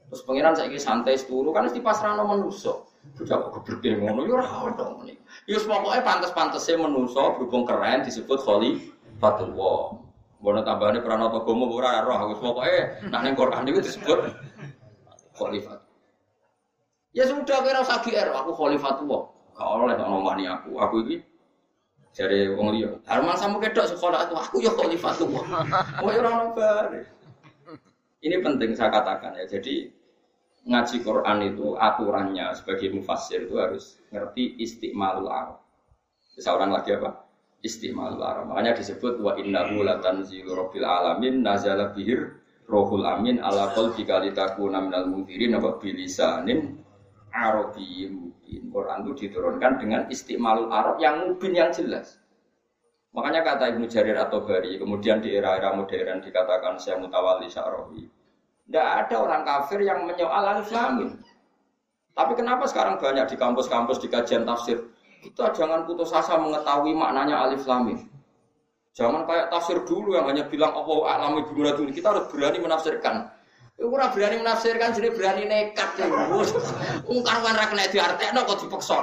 Terus pangeran saya santai seturu kan mesti pasrano menuso. Sudah kok gebrek ngono ya ora ono ngene. Ya pokoke pantes-pantese menuso berhubung keren disebut khalifatullah. Bono tambahane pranata gomo ora roh aku pokoke nak ning Quran itu disebut khalifat. Ya sudah kira usah GR aku khalifatullah. Gak oleh tak ngomani aku. Aku iki jare wong liya. Harman sampe kedok sekolah aku aku ya khalifatullah. Kok ora ono bare. Ini penting saya katakan ya. Jadi ngaji Quran itu aturannya sebagai mufassir itu harus ngerti istiqmalul arab. Seorang lagi apa? Istiqmalul arab. Makanya disebut wa innahu latanzilu rabbil alamin nazala bihir rohul amin ala qalbika litakuna minal mudhirin apa bilisanin arabiyyin mubin. Quran itu diturunkan dengan istiqmalul arab yang mubin yang jelas. Makanya kata Ibnu Jarir atau Bari, kemudian di era-era modern dikatakan saya mutawali sya'rohi. Tidak ada orang kafir yang menyoal alif lamin. Tapi kenapa sekarang banyak di kampus-kampus di kajian tafsir kita jangan putus asa mengetahui maknanya alif lamin. Jangan kayak tafsir dulu yang hanya bilang Allah alam ibu dulu. Kita harus berani menafsirkan. Ora berani menafsirkan jadi berani nekat ya. Ungkar wan ra kena diartekno kok dipeksa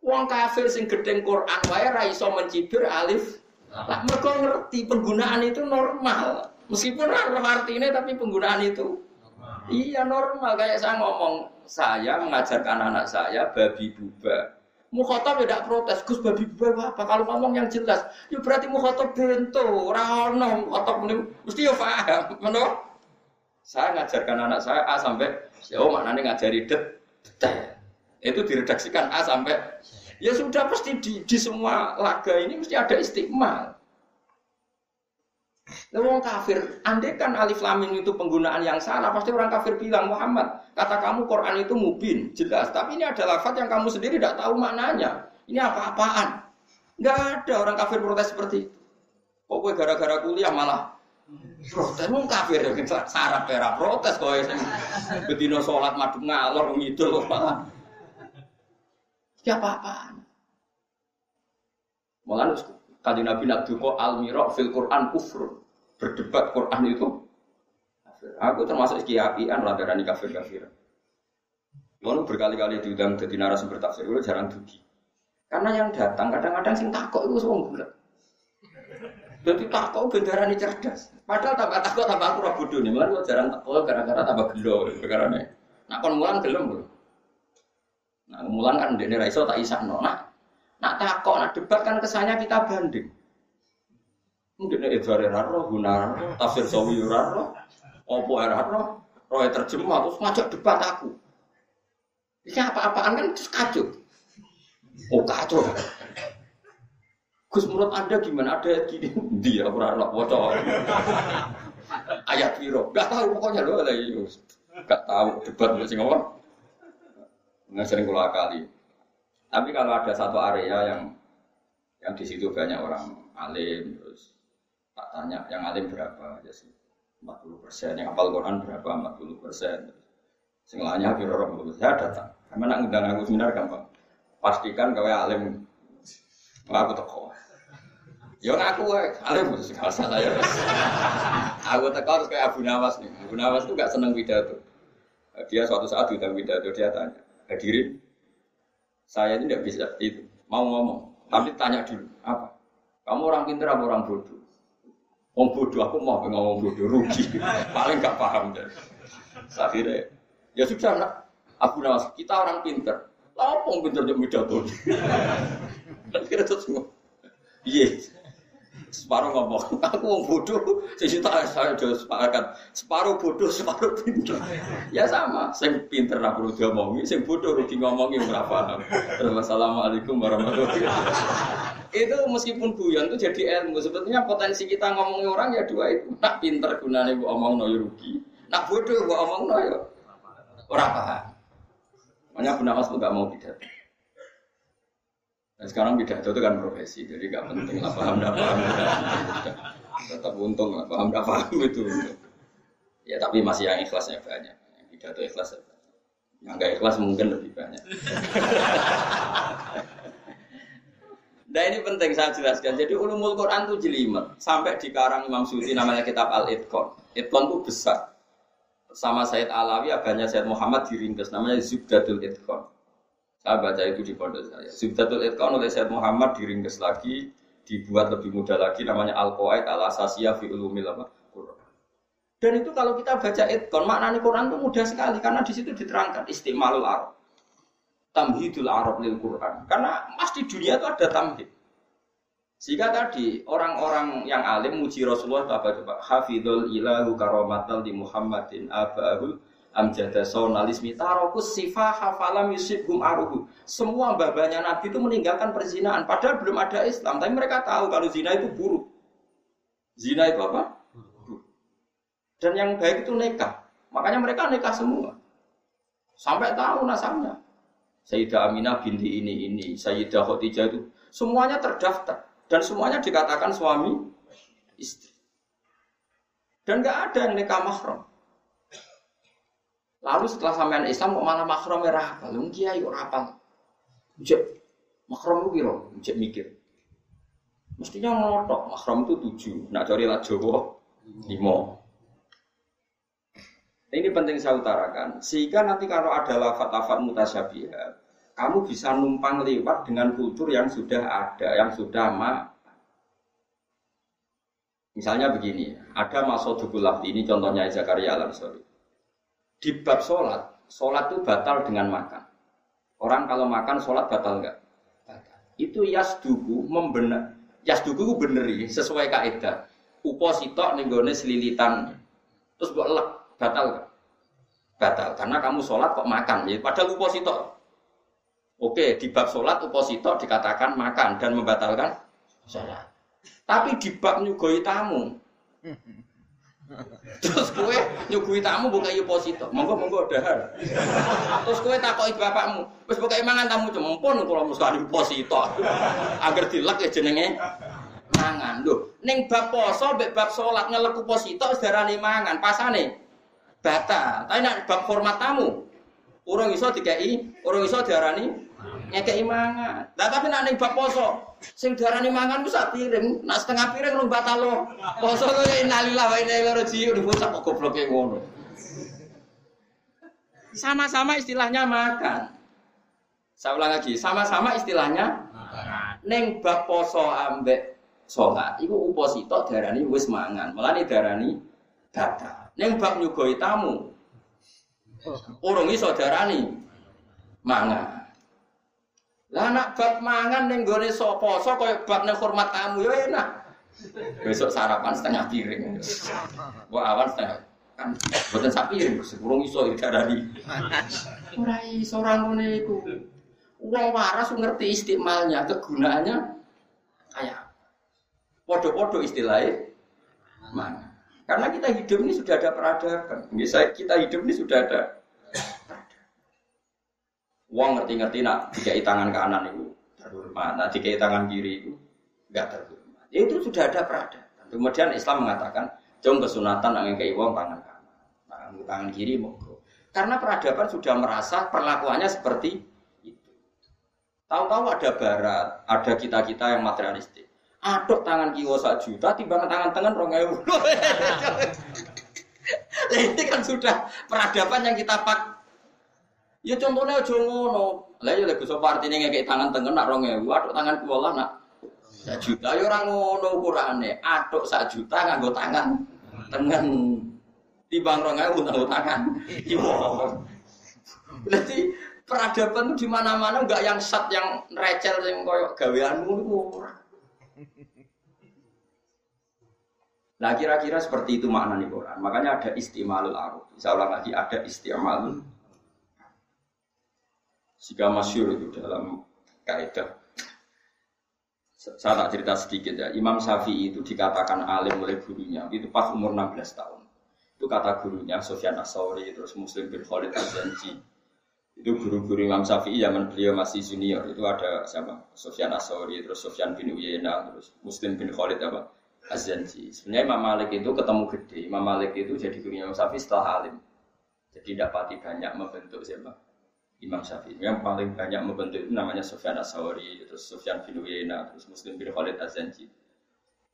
Wong kafir sing gedeng Quran wae ra iso mencibir alif. Lah mergo ngerti penggunaan itu normal. Meskipun ra artinya tapi penggunaan itu normal. Iya normal kayak saya ngomong, saya mengajarkan anak saya babi buba. Mukhotob ya tidak protes, Gus babi buba apa? Kalau ngomong yang jelas, ya berarti mukhotob bento, rano, mukhotob mesti ya paham, menurut? Saya ngajarkan anak saya A sampai, ya oh maknanya ngajari detail. Itu diredaksikan A sampai ya sudah pasti di, di semua laga ini mesti ada istiqmal. Nah, orang kafir, andai kan alif lamim itu penggunaan yang salah, pasti orang kafir bilang Muhammad, kata kamu Quran itu mubin, jelas. Tapi ini ada lafaz yang kamu sendiri tidak tahu maknanya. Ini apa-apaan? Enggak ada orang kafir protes seperti itu. Pokoknya gara-gara kuliah malah Protes wong kafir syarat era protes kowe sing bedino salat madhep ngalor ngidul malah. Ya apa-apaan. Mulane Kanjeng Nabi nak duka al miraq fil Quran kufur. Berdebat Quran itu Aku termasuk kiapian rada rani kafir-kafir. Lalu berkali-kali diundang jadi narasumber tafsir, itu jarang dugi. Karena yang datang kadang-kadang sing takok itu semua bulat. Jadi takok bendarani cerdas. Padahal tambah takok tambah aku bodoh nih. Malah jarang takok gara-gara tambah gelo perkara nih. Nah kon mulan gelem. Nah mulan kan dene ra iso tak isahno. Nah nak takok nak debat kan kesannya kita banding. Mungkin Edward Raro, Gunar, Tafsir Sawi Raro, Opo Raro, Roy terjemah terus ngajak debat aku. Ini apa-apaan kan terus kacau. Oh kacau. Gus menurut anda gimana ada gini dia nak bocor ayat piro gak tahu pokoknya lo ada Yus gak tahu debat masih ngomong nggak sering kali tapi kalau ada satu area yang yang di situ banyak orang alim terus tak tanya yang alim berapa? Aja sih 40 persen. Yang hafal Quran berapa? 40 persen. Sengalanya biro orang saya datang. Karena nak ngundang aku seminar gampang. Pastikan kau alim. Aku teko. Ya wae, alim. Gak salah ya. Aku teko harus kayak Abu Nawas nih. Abu Nawas tuh gak seneng pidato. Dia suatu saat diundang pidato dia tanya, hadirin, saya ini tidak bisa itu, mau ngomong, tapi tanya dulu, apa? Kamu orang pintar apa orang bodoh? Om bodoh, aku mau ngomong bodoh, rugi. Paling gak paham deh. Akhirnya, ya sudah nak, Abu Nawas, kita orang pintar. Yang pintar jadi pidato? Akhirnya terus semua. Iya, separuh ngomong aku mau bodoh. Sisi tak saya jauh sepakat. Separuh bodoh separuh pinter. Ya sama. Saya pinter lah perlu ngomongin saya bodoh rugi ngomongin berapa assalamualaikum warahmatullahi wabarakatuh. Itu meskipun guyon itu jadi ilmu. Sebetulnya potensi kita ngomongin orang ya dua itu. Nak pinter gunanya bu omong no ya rugi. Nak bodoh bu omong no ya orang paham. Makanya Nawas nggak mau pidato Nah, sekarang pidato itu kan profesi, jadi gak penting lah paham tidak paham. Tetap untung lah paham tidak paham itu. Ya tapi masih yang ikhlasnya banyak. Yang pidato ikhlas ya Yang gak ikhlas mungkin lebih banyak. Nah ini penting saya jelaskan. Jadi ulumul Quran itu jelimet. Sampai di karang Imam Suti namanya kitab Al-Itqan. Itqan itu besar. Sama Said Alawi, abahnya Said Muhammad diringkas. Namanya Zubdatul Itqan. Saya baca itu di pondok saya. Subdatul Itqan oleh Syed Muhammad diringkes lagi, dibuat lebih mudah lagi namanya Al-Qawaid Al-Asasiyah fi Ulumil Quran. Dan itu kalau kita baca Itqan, maknanya Quran itu mudah sekali karena di situ diterangkan istimalul Arab. Tamhidul Arab lil Quran. Karena mas di dunia itu ada tamhid. Sehingga tadi orang-orang yang alim muji Rasulullah apa coba? Hafidul ilahu karomatal di Muhammadin abahul amjada sonalismi tarokus sifah hafalam yusibhum aruhu. Semua babanya Nabi itu meninggalkan perzinaan. Padahal belum ada Islam. Tapi mereka tahu kalau zina itu buruk. Zina itu apa? Buruk. Dan yang baik itu nekah. Makanya mereka nekah semua. Sampai tahu nasabnya. Sayyidah Aminah binti ini ini, Sayyidah Khadijah itu semuanya terdaftar dan semuanya dikatakan suami istri. Dan nggak ada yang nikah mahram. Lalu setelah sampean Islam kok malah makrom merah apa? Lu kiai ora apa? Jek makrom lu kira, mikir. Mestinya ngotok, makrom itu tujuh, nak cari lah Jawa lima. Ini penting saya utarakan, sehingga nanti kalau ada lafat-lafat mutasyabihat, kamu bisa numpang lewat dengan kultur yang sudah ada, yang sudah ma. Misalnya begini, ada masodukul ini contohnya Zakaria Al-Ansori di bab sholat, sholat itu batal dengan makan. Orang kalau makan sholat batal enggak? Batal. Itu yasduku membenar, yasduku beneri sesuai kaidah. Upo sitok nenggone selilitan, terus buat lek batal enggak? Batal karena kamu sholat kok makan, ya padahal upo sitok. Oke, di bab sholat upo sitok dikatakan makan dan membatalkan sholat. Tapi di bab nyugoi tamu, Terus kue nyugui tamu buka yu posito, monggo monggo dahar. Terus kue takoki bapakmu, wis buka mangan tamu cuma kalau musuh yu posito. Agar dilek ya jenenge mangan. Lho, ning bab poso mbek bab ngeleku posito wis darani mangan, pasane batal. Tapi nek bab hormat tamu, urung iso dikeki, urung iso diarani ngekeki mangan. Lah tapi nek ning bab poso, sing diarani mangan wis piring, nak setengah piring rung batal lo. Poso kok innalillahi wa inna ilaihi raji'un, bocah kok gobloke ngono. Sama-sama istilahnya makan. Saya ulang lagi, sama-sama istilahnya Neng bab poso ambek sholat, iku uposito darani wis mangan, melani darani dada. Neng bab nyugoi tamu, urung iso darani mangan. Lah anak bab mangan neng gone so poso kaya bab neng hormat tamu yo enak. Besok sarapan setengah piring. Wah awan setengah kan buatan sapi urung iso darani. Ora iso ora ngene iku. Uang waras ngerti istimalnya, kegunaannya kayak podo-podo istilahnya mana? Karena kita hidup ini sudah ada peradaban. Misalnya kita hidup ini sudah ada Uang ngerti-ngerti nak tiga tangan kanan itu terhormat, nah tiga tangan kiri itu enggak terhormat. Ya, itu sudah ada peradaban. Kemudian Islam mengatakan, jom kesunatan yang kayak uang tangan kanan, tangan, tangan kiri monggo. Karena peradaban sudah merasa perlakuannya seperti Tahu-tahu ada barat, ada kita-kita yang materialistik. Aduk tangan kiwo sak juta, timbang tangan tangan rong ewu. ini kan sudah peradaban yang kita pak. Ya contohnya aja ngono. Lah ya lek sapa artine ngekek tangan tengen nak rong ewu, aduk tangan kiwo lah nak sak juta ya orang ngono ukurane. Aduk sak juta nganggo tangan tengen. Timbang rong ewu nganggo tangan kiwo. Berarti peradaban di mana-mana enggak yang sat yang recel yang koyok gaweanmu itu Nah kira-kira seperti itu makna nih Quran. Makanya ada istimalul aruf. Saya ulang lagi ada istimalul. Jika masyur itu dalam kaidah. Saya tak cerita sedikit ya. Imam Syafi'i itu dikatakan alim oleh gurunya. Itu pas umur 16 tahun. Itu kata gurunya Sofyan Asauri terus Muslim bin Khalid Az-Zanji itu guru-guru Imam Syafi'i zaman beliau masih junior itu ada siapa Sofyan Asori terus Sofyan bin Uyena terus Muslim bin Khalid apa Azanji sebenarnya Imam Malik itu ketemu gede Imam Malik itu jadi guru Imam Syafi'i setelah alim jadi dapati banyak membentuk siapa Imam Syafi'i yang paling banyak membentuk itu namanya Sofyan Asori terus Sofyan bin Uyena terus Muslim bin Khalid Azanji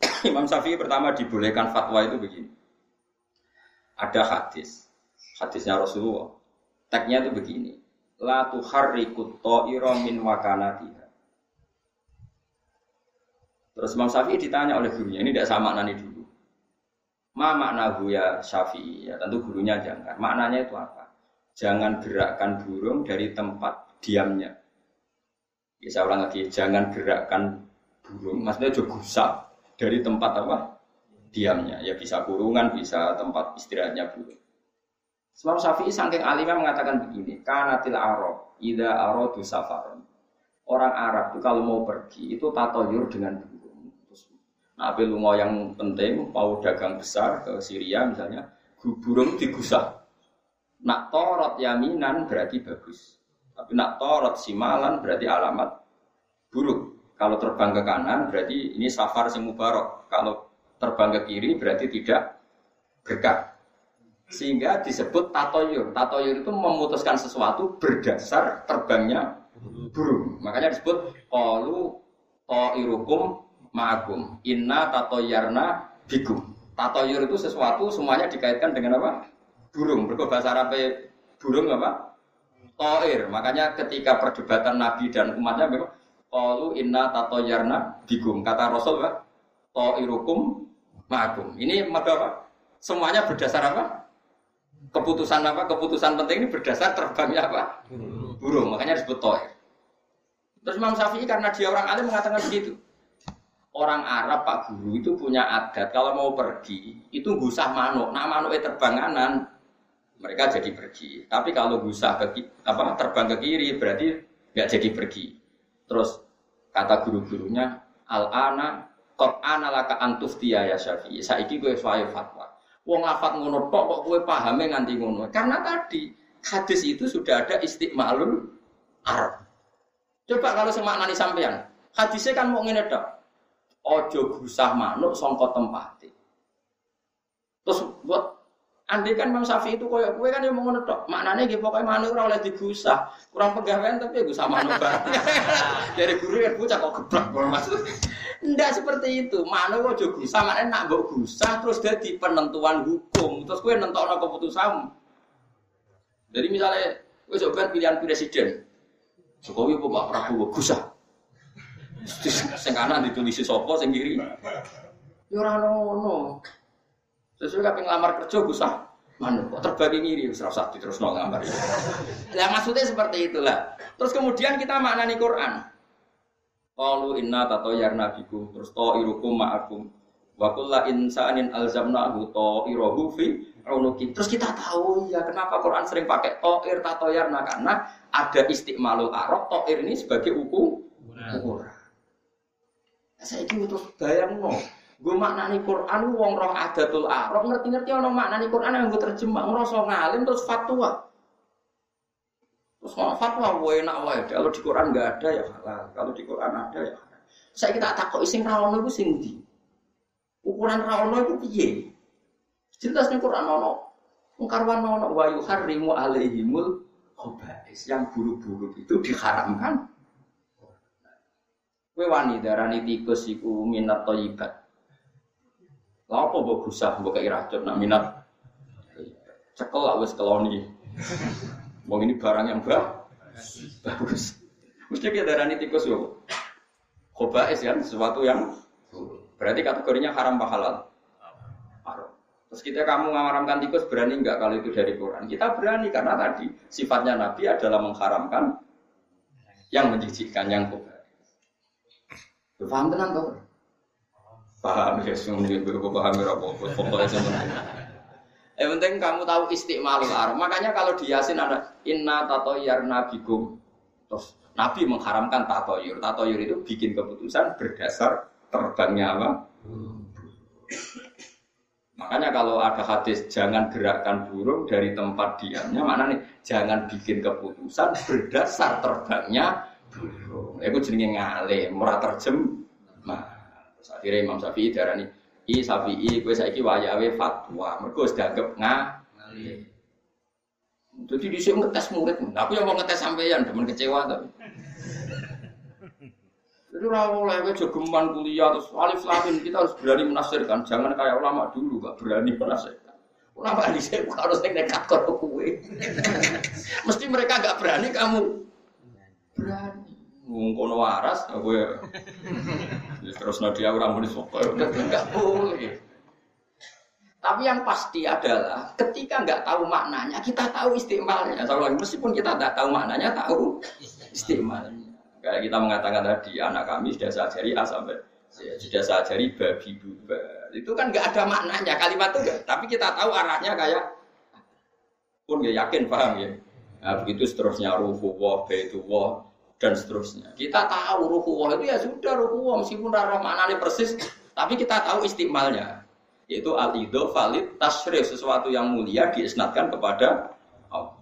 Imam Syafi'i pertama dibolehkan fatwa itu begini ada hadis hadisnya Rasulullah tagnya itu begini la tuharriku ta'ira min wakanatiha. Terus Imam Syafi'i ditanya oleh gurunya, ini tidak sama nani dulu. Ma makna ya Syafi'i? Ya tentu gurunya jangan. Maknanya itu apa? Jangan gerakkan burung dari tempat diamnya. Ya saya ulang lagi, jangan gerakkan burung. Maksudnya juga gusak dari tempat apa? Diamnya. Ya bisa kurungan, bisa tempat istirahatnya burung. Imam Syafi'i saking alimnya mengatakan begini, kanatil Arab, ida aradu safaron. Orang Arab itu kalau mau pergi itu tatoyur dengan burung. Nah, lungo yang penting, mau dagang besar ke Syria misalnya, burung digusah. Nak torot yaminan berarti bagus. Tapi nak torot simalan berarti alamat buruk. Kalau terbang ke kanan berarti ini safar sing mubarok. Kalau terbang ke kiri berarti tidak berkah. Sehingga disebut tatoyur. Tatoyur itu memutuskan sesuatu berdasar terbangnya burung. Makanya disebut qalu ta'irukum ma'akum. Inna tatoyarna bikum. Tatoyur itu sesuatu semuanya dikaitkan dengan apa? Burung. Berkata bahasa Arab burung apa? Toir. Makanya ketika perdebatan Nabi dan umatnya memang qalu inna tatoyarna bikum. Kata Rasul apa? Ta'irukum ma'akum. Ini apa? Semuanya berdasar apa? keputusan apa? Keputusan penting ini berdasar terbangnya apa? Burung. Makanya disebut toir. Terus Imam Syafi'i karena dia orang alim mengatakan begitu. Orang Arab Pak Guru itu punya adat kalau mau pergi itu gusah manuk. Nah manuk itu terbanganan mereka jadi pergi. Tapi kalau gusah ke apa terbang ke kiri berarti nggak jadi pergi. Terus kata guru-gurunya al ana kok ana laka antuftiya ya Syafi'i. Saiki gue suai fatwa. Wong lafat ngono tok kok kowe pahame nganti ngono. Karena tadi hadis itu sudah ada istiqmalul Arab. Coba kalau semaknani sampean, hadisnya kan mau ngene tok. ojo gusah manuk songko tempati. Terus buat Andai kan Imam Syafi'i itu koyok kue kan yang mau tok. Maknanya gitu pokoknya manuk ora oleh digusah. Kurang pegawaian tapi ya gusah manuk banget. Dari guru kan bocah kok geblak maksud. Enggak seperti itu. Manuk kok juga gusah, maknanya nak mbok gusah terus jadi penentuan hukum. Terus kue nentokno keputusan. Jadi misalnya kue coba pilihan presiden. Jokowi apa Pak Prabowo gusah. Sing kanan ditulis sapa sing kiri. Ya ora ono. Sesuai kapan ngelamar kerja gusah. Mana kok terbagi ngiri wis ora terus nol ngambar. Lah maksudnya seperti itulah. Terus kemudian kita maknani Quran. Qalu inna tatoyarna bikum terus ta'irukum ma'akum wa kullu insanin alzamnahu ta'irahu fi unuki. Terus kita tahu ya kenapa Quran sering pakai ta'ir tatoyarna karena ada istiqmalul arab ta'ir ini sebagai ukur ukuran. Saya itu terus bayang no. Gue maknani Quran, wong roh adatul arab ngerti-ngerti orang maknani Quran yang gue terjemah, ngerasa ngalim terus fatwa. Terus mau fatwa, gue enak wae. Kalau di Quran nggak ada ya halal, kalau di Quran ada ya halal. Saya kita takut ising rawono itu sing di. Ukuran rawono itu piye? Jelas nih Quran ono. Mengkarwan ono wa yuharrimu alaihimul khobais. Yang buruk-buruk itu diharamkan. Kue darani tikus iku minat toyibat. Lah apa mbok gusah mbok kei racun nak minat. Cekel lah wis keloni. Wong ini barang yang bah, bagus. Mesti kita darani tikus yo. Khobais kan sesuatu yang berarti kategorinya haram apa halal? Haram. Terus kita kamu mengharamkan tikus berani enggak kalau itu dari Quran? Kita berani karena tadi sifatnya Nabi adalah mengharamkan yang menjijikkan yang khobais. Paham tenang tuh? Paham ya, semuanya gue paham ya, pokoknya semuanya. Yang penting kamu tahu istiqmalul arab. Makanya kalau di Yasin ada inna tatoyar nabigum. Terus Nabi mengharamkan tatoyur. Tatoyur itu bikin keputusan berdasar terbangnya apa? Makanya kalau ada hadis jangan gerakkan burung dari tempat diamnya, mana nih jangan bikin keputusan berdasar terbangnya burung. Itu jenenge ngale, murah terjem. Nah, Akhirnya Imam Syafi'i darani, "I Syafi'i kowe saiki wayahe fatwa." Mergo wis dianggap ngali. Jadi di sini ngetes murid, aku yang mau ngetes sampeyan, demen kecewa tapi. Jadi rawol lagi jogeman kuliah terus alif lamin kita harus berani menafsirkan, jangan kayak ulama dulu gak berani menafsirkan. Ulama di sini harus nekat kau kue. Mesti mereka gak berani, kamu Ngkono waras, aku ya. Terus dia orang mulai suka, enggak boleh. Tapi yang pasti adalah ketika nggak tahu maknanya, kita tahu istimalnya. lagi meskipun kita nggak tahu maknanya, tahu istimalnya. Kayak kita mengatakan tadi, anak kami sudah saya ajari A sampai ya, sudah saya ajari babi buba. Itu kan nggak ada maknanya kalimat itu enggak. Tapi kita tahu arahnya kayak pun ya yakin paham ya. Nah, begitu seterusnya ruhu wah, baitu wah, dan seterusnya. Kita tahu ruhuwah itu ya sudah ruhuwah meskipun rara maknanya persis, tapi kita tahu istimalnya. Yaitu al-idho valid tasrif sesuatu yang mulia diisnatkan kepada Allah.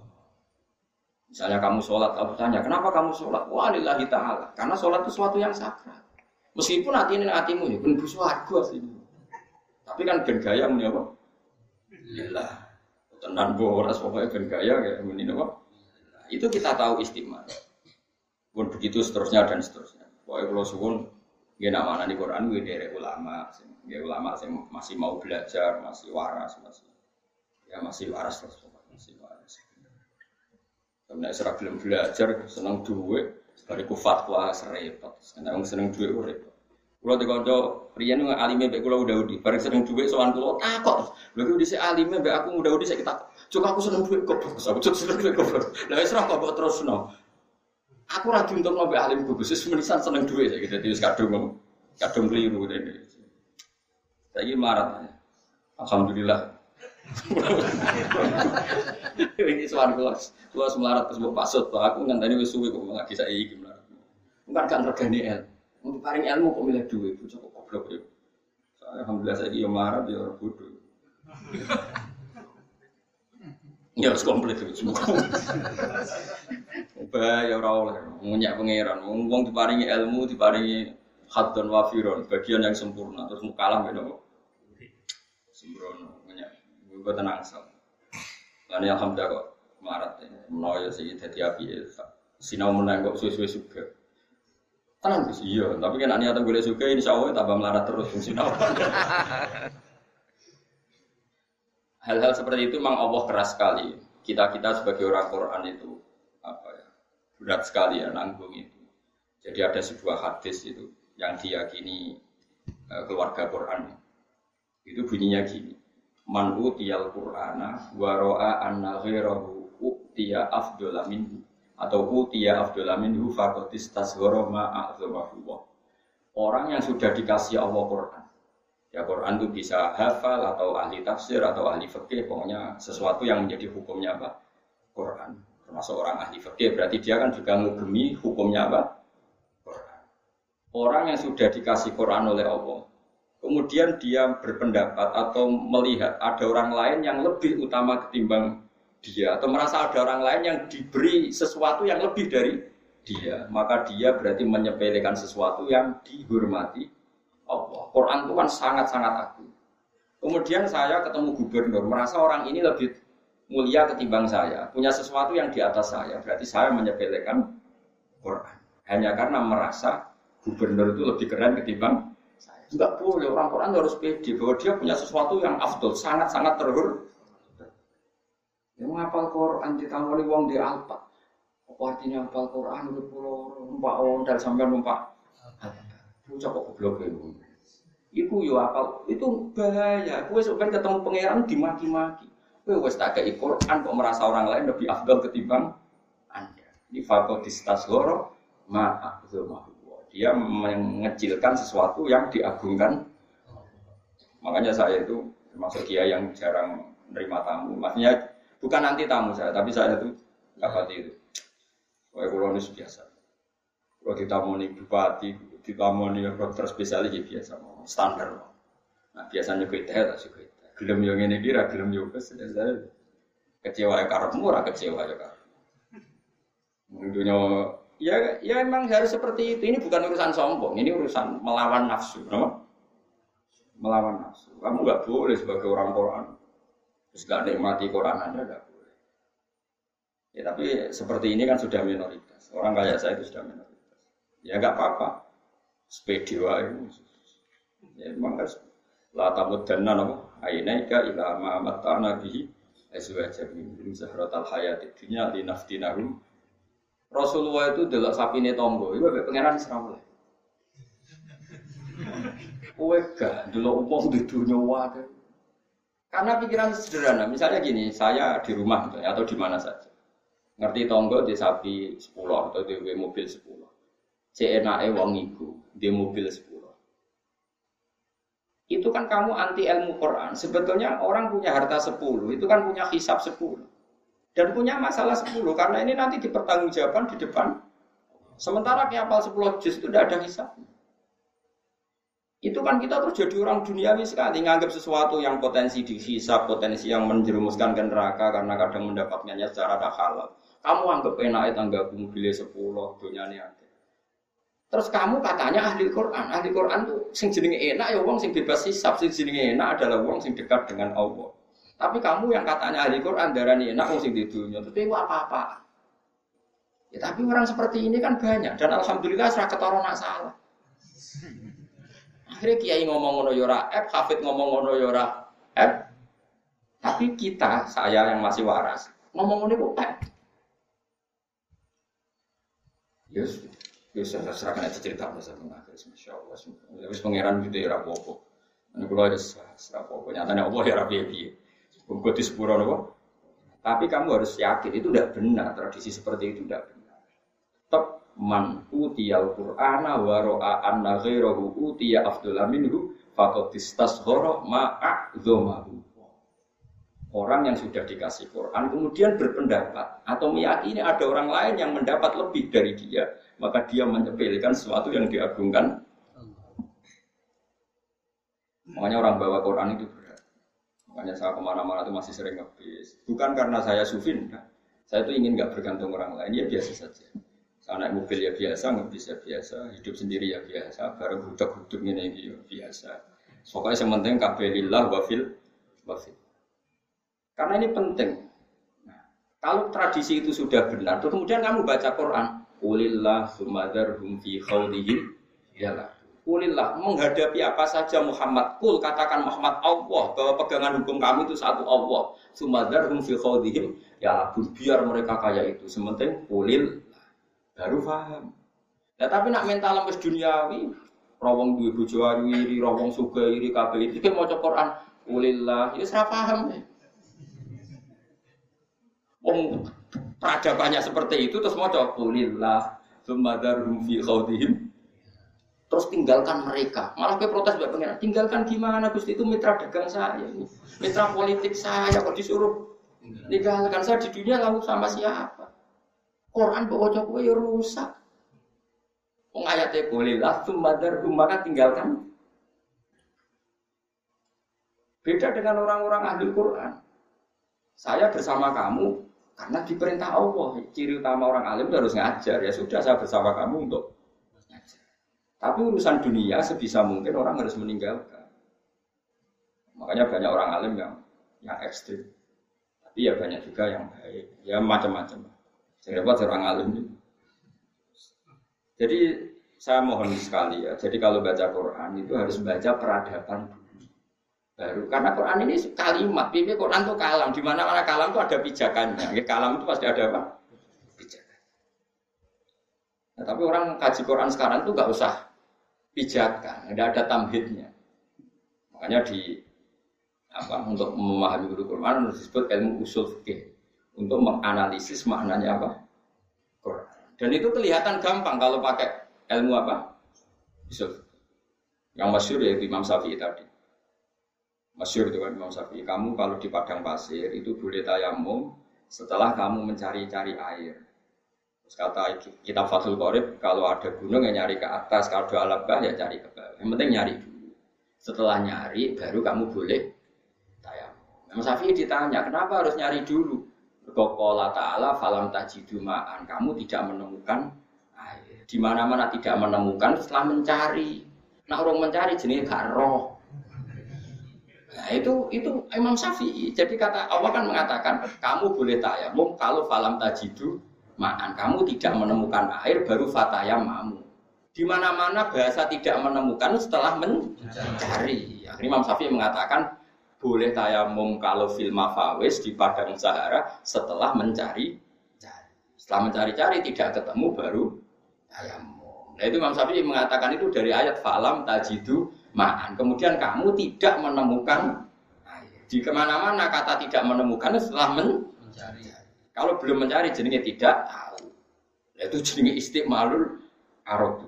Misalnya kamu sholat, aku tanya, kenapa kamu sholat? Walillahi ta'ala. Karena sholat itu sesuatu yang sakral. Meskipun hati ini hatimu ya, benar suatu sih. Tapi kan ben gaya muni apa? Lillah. Tenan boras pokoknya ben gaya kayak muni apa? Itu kita tahu istimewa. Pun begitu seterusnya dan seterusnya. Pokoknya kalau suwun gak nak mana di Quran gue dari ulama, gue ulama sih masih mau belajar, masih waras, masih ya masih waras terus masih waras. Karena serah belum belajar, senang duit, ku fatwa serempet. Karena orang senang duit gue repot. Kalau di konco Rian nggak alimnya baik kalau udah udi, bareng seneng duit soal kulo takut. Lalu di si alimnya baik aku udah udi saya kita. Coba aku seneng duit kok, aku seneng duit kok. Nah, serah kok terus no. Aku ra diuntung nabi alim bagus, wis menisan seneng duit saya gitu, wis kadung kadung keliru ini. Saya ini marah. Alhamdulillah. ini suara kelas, kelas melarat terus pasut, pak aku nggak tadi suwe kok lagi saya iki melarat. Bukan kan regani el, untuk paling ilmu kok milih duit, bocah kok goblok ya. Alhamdulillah saya ini melarat ya orang bodoh. Ya harus komplit itu. Bahaya ora oleh ngunyak pangeran. Wong diparingi ilmu, diparingi hadon wafiron, bagian yang sempurna. Terus mau kalah beda kok. Sembrono, banyak. Gue tenang sal. Lalu alhamdulillah kok marat ya. Menawa sih jadi api ya. Sinau menang kok suwe-suwe. Tenang sih iya, tapi kan ane atau gue suka insya Allah tambah melarat terus sinau. Hal-hal seperti itu memang Allah keras sekali. Kita kita sebagai orang Quran itu apa ya berat sekali ya nanggung itu. Jadi ada sebuah hadis itu yang diyakini uh, keluarga Quran itu bunyinya gini man utiyal qur'ana wa ra'a anna ghairahu utiya afdhala minhu atau utiya afdhala minhu faqad istasghara orang yang sudah dikasih Allah Quran ya Quran itu bisa hafal atau ahli tafsir atau ahli fikih pokoknya sesuatu yang menjadi hukumnya apa? Quran. Termasuk orang ahli fikih berarti dia kan juga ngugemi hukumnya apa? Orang yang sudah dikasih Quran oleh Allah, kemudian dia berpendapat atau melihat ada orang lain yang lebih utama ketimbang dia, atau merasa ada orang lain yang diberi sesuatu yang lebih dari dia, maka dia berarti menyepelekan sesuatu yang dihormati Allah. Quran itu kan sangat-sangat agung. Kemudian saya ketemu gubernur, merasa orang ini lebih mulia ketimbang saya, punya sesuatu yang di atas saya, berarti saya menyepelekan Quran. Hanya karena merasa gubernur itu lebih keren ketimbang saya. Enggak boleh orang Quran harus pede bahwa dia punya sesuatu yang afdol, sangat-sangat terhur. Yang menghafal Quran ditangani wong di Alpa. Apa artinya hafal Quran itu pulau numpak ondal sampai numpak. Bocah kok goblok ya. Iku yo apal, itu bahaya. Kue sebenarnya ketemu pangeran dimaki-maki. Kue wes tak kayak Quran kok merasa orang lain lebih afdol ketimbang Anda. Ini fakotistas loro ma dia mengecilkan sesuatu yang diagungkan. Makanya saya itu termasuk dia yang jarang menerima tamu. Maksudnya bukan nanti tamu saya, tapi saya itu dapat itu. Kayak kulo biasa. Kalau ditamoni bupati, ditamoni dokter spesialis ya biasa, standar. Nah biasanya teh tak sih Gelem yang ini kira, gelem yang saya kecewa ya karena murah kecewa ya karena. Dunia Ya, ya emang harus seperti itu. Ini bukan urusan sombong, ini urusan melawan nafsu. No? Melawan nafsu. Kamu nggak boleh sebagai orang Quran. Terus nggak nikmati Quran Anda nggak boleh. Ya tapi seperti ini kan sudah minoritas. Orang kayak saya itu sudah minoritas. Ya nggak apa-apa. Sepedi wae. Ya emang kan la tamuddanna nama ainaika ila ma mata'na bihi azwajan min zahratal hayatid dunya linaftinahum Rasulullah itu delok sapine tonggo, iku mek pangeran serawle. Kowe gak delok wong di dunia wae. Karena pikiran sederhana, misalnya gini, saya di rumah gitu, atau di mana saja. Ngerti tonggo di sapi 10 atau di mobil 10. CNAE wong iku, di mobil 10. Itu kan kamu anti ilmu Quran. Sebetulnya orang punya harta 10, itu kan punya hisap 10 dan punya masalah 10 karena ini nanti dipertanggungjawabkan di depan. Sementara kiapal 10 juz itu tidak ada hisapnya. Itu kan kita terus jadi orang duniawi sekali, nganggap sesuatu yang potensi dihisap, potensi yang menjerumuskan ke neraka karena kadang mendapatkannya secara tak halal. Kamu anggap enak tangga mobilnya 10, dunia ini ada. Terus kamu katanya ahli Quran, ahli Quran tuh sing jenenge enak ya wong sing bebas hisap, sing jenenge enak adalah wong sing dekat dengan Allah. Tapi kamu yang katanya ahli Quran darah ini enak sing di dunia, tapi apa-apa. Ya, tapi orang seperti ini kan banyak dan alhamdulillah serah ketara nak salah. Akhirnya kiai ngomong ngono yora F, hafid ngomong ngono yora F. Tapi kita, saya yang masih waras, ngomong ngono F. Yes, yes, saya serahkan aja cerita masa mengakhir, masya Allah. Habis pangeran gitu ya rapopo. Ini kalau ada rapopo, nyatanya Allah ya rapi Buku di sepuro nopo. Tapi kamu harus yakin itu tidak benar. Tradisi seperti itu tidak benar. Tetap man utiyal qur'ana wa ro'a anna ghairahu utiya afdala minhu faqad istasghara ma'a'dhamahu. Orang yang sudah dikasih Quran kemudian berpendapat atau meyakini ada orang lain yang mendapat lebih dari dia, maka dia menyepelekan sesuatu yang diagungkan. Makanya orang bawa Quran itu Makanya saya ke mana-mana itu masih sering ngebis. Bukan karena saya sufin. Saya itu ingin nggak bergantung orang lain, ya biasa saja. Saya Anak mobil ya biasa, ngebis ya biasa, hidup sendiri ya biasa, bareng huduk-huduk ini ya biasa. Pokoknya yang penting kabelillah wafil wafil. Karena ini penting. Nah, kalau tradisi itu sudah benar, terus kemudian kamu baca Quran, Ulillah sumadarhum fi khawdihim yalah. Ulillah menghadapi apa saja Muhammad. Kul katakan Muhammad Allah. Bahwa pegangan hukum kami itu satu Allah. Sumadarhum fi khawdihim ya biar mereka kaya itu. Sementing ulil baru paham. Ya tapi nak mental lemes duniawi rawong duwe bojo iri rawong suga iri kabeh iki. Maca Quran. Ulillah ya ora paham ya. Wong peradabannya seperti itu terus mau kulillah sumadarhum fi khawdihim terus tinggalkan mereka. Malah ke protes bapak pengen tinggalkan gimana Gusti? Itu mitra dagang saya mitra politik saya kok disuruh tinggalkan? Saya di dunia lalu sama siapa? Quran bawa coba ya rusak. Wong ayatnya kulillah sumadarhum maka tinggalkan. Beda dengan orang-orang ahli Quran. Saya bersama kamu karena diperintah Allah, ciri utama orang alim itu harus ngajar. Ya sudah, saya bersama kamu untuk ngajar. Tapi urusan dunia sebisa mungkin orang harus meninggalkan. Makanya banyak orang alim yang yang ekstrim. Tapi ya banyak juga yang baik. Ya macam-macam. Saya dapat orang alim ini. Jadi saya mohon sekali ya. Jadi kalau baca Quran itu harus baca peradaban baru. Karena Quran ini kalimat pipi Quran itu kalam. Di mana mana kalam itu ada pijakannya. Ya, kalam itu pasti ada apa? Pijakan. Nah, tapi orang kaji Quran sekarang itu nggak usah pijakan tidak ada tamhidnya. Makanya di apa untuk memahami guru Quran disebut ilmu usul fikih. Untuk menganalisis maknanya apa? Quran. Dan itu kelihatan gampang kalau pakai ilmu apa? Usul yang masyur yaitu Imam Syafi'i tadi Masyur itu kan Imam Syafi'i. Kamu kalau di padang pasir itu boleh tayamum setelah kamu mencari-cari air. Terus kata kita Fathul Qorib, kalau ada gunung yang nyari ke atas, kalau ada alabah ya cari ke bawah. Yang penting nyari dulu. Setelah nyari, baru kamu boleh tayamum. Imam Syafi'i ditanya, kenapa harus nyari dulu? Kokola ta'ala falam tajidu ma'an. Kamu tidak menemukan air. Di mana-mana tidak menemukan setelah mencari. Nah orang mencari jenis gak roh. Nah itu itu Imam Syafi'i. Jadi kata Allah kan mengatakan kamu boleh tayamum kalau falam tajidu ma'an kamu tidak menemukan air baru mamu. Di mana-mana bahasa tidak menemukan setelah mencari. Akhirnya Imam Syafi'i mengatakan boleh tayamum kalau fil mafawis di padang Sahara setelah mencari Setelah mencari-cari tidak ketemu baru tayamum. Nah itu Imam Syafi'i mengatakan itu dari ayat falam tajidu ma'an. Kemudian kamu tidak menemukan air. Di ke mana-mana kata tidak menemukan setelah mencari. Kalau belum mencari jenenge tidak tahu. Itu jenenge istiqmalul arab.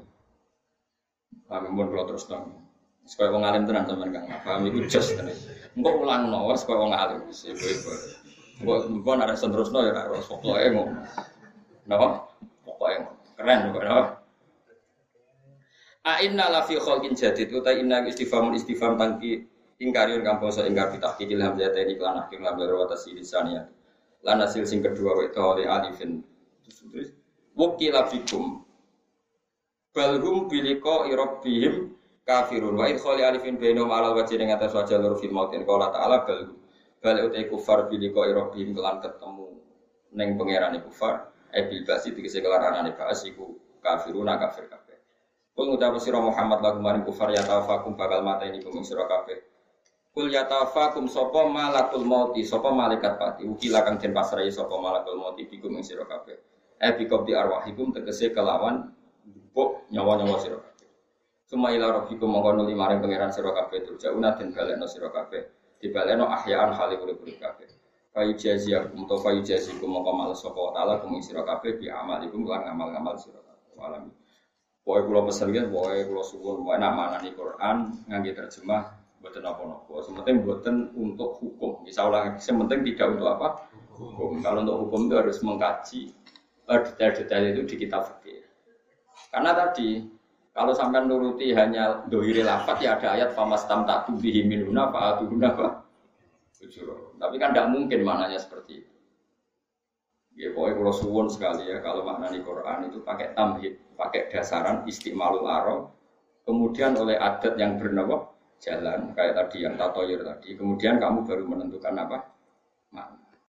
Kami pun kalau terus dong. Supaya wong alim tenan sampean Kang. Paham iku jos tenan. Engko ulang no supaya wong alim. Ibu-ibu. Engko engko nek terusno ya ora pokoke ngono. Napa? Pokoke keren kok napa? A inna la fi khalqin jadid. Uta inna istifamun istifam tangki ingkariun kang basa ingkar bitahqiqil hamzah tadi kelan akhir lam wa tasilisaniyah. Lan hasil sing kedua wa oleh alifin. Terus wakila fikum. Balhum biliko irabbihim kafirun. Wa idkhali alifin bainahum alal wajhi ing atas wajah lur fil mautin. Qala ta'ala bal bal utai kufar biliko irabbihim kelan ketemu ning pangerane kufar. E bil basi tegese kelanane bas iku kafiruna kafir kafir Kul ngucap Muhammad lagu maring kufar ya tawafakum bakal mata ini kum sira kabeh. Kul ya tawafakum sapa malakul mauti sapa malaikat pati ukila kang den pasrai sapa malakul mauti bikum ing sira kabeh. Eh bikum di arwahikum tegese kelawan buk nyawa-nyawa sira kabeh. Suma ila rabbikum mongko nuli maring pangeran sira kabeh turjauna den balekno sira kabeh. Dibalekno ahyaan hale urip-urip kabeh. Kayu jaziakum to kayu jazikum mongko males sapa taala kum sira kabeh bi amalikum lan ngamal-ngamal sira kabeh. Alamin. Pokoknya kalau pesen gitu, pokoknya kalau suwun, pokoknya nak mana nih Quran, nganggi terjemah, buatan apa nopo. Sementing buatan untuk hukum. Misalnya, sementing tidak untuk apa? Hukum. Kalau untuk hukum itu harus mengkaji eh, detail-detail itu di kitab fikih. Karena tadi kalau sampai nuruti hanya dohiri lafat ya ada ayat famas tam tak tubihi minuna fa'atuhuna apa? Tapi kan tidak mungkin mananya seperti itu. Ya, pokoknya kalau suwon sekali ya kalau maknani Quran itu pakai tamhid, pakai dasaran istimalul arab, kemudian oleh adat yang bernama jalan kayak tadi yang tatoyir tadi, kemudian kamu baru menentukan apa makna.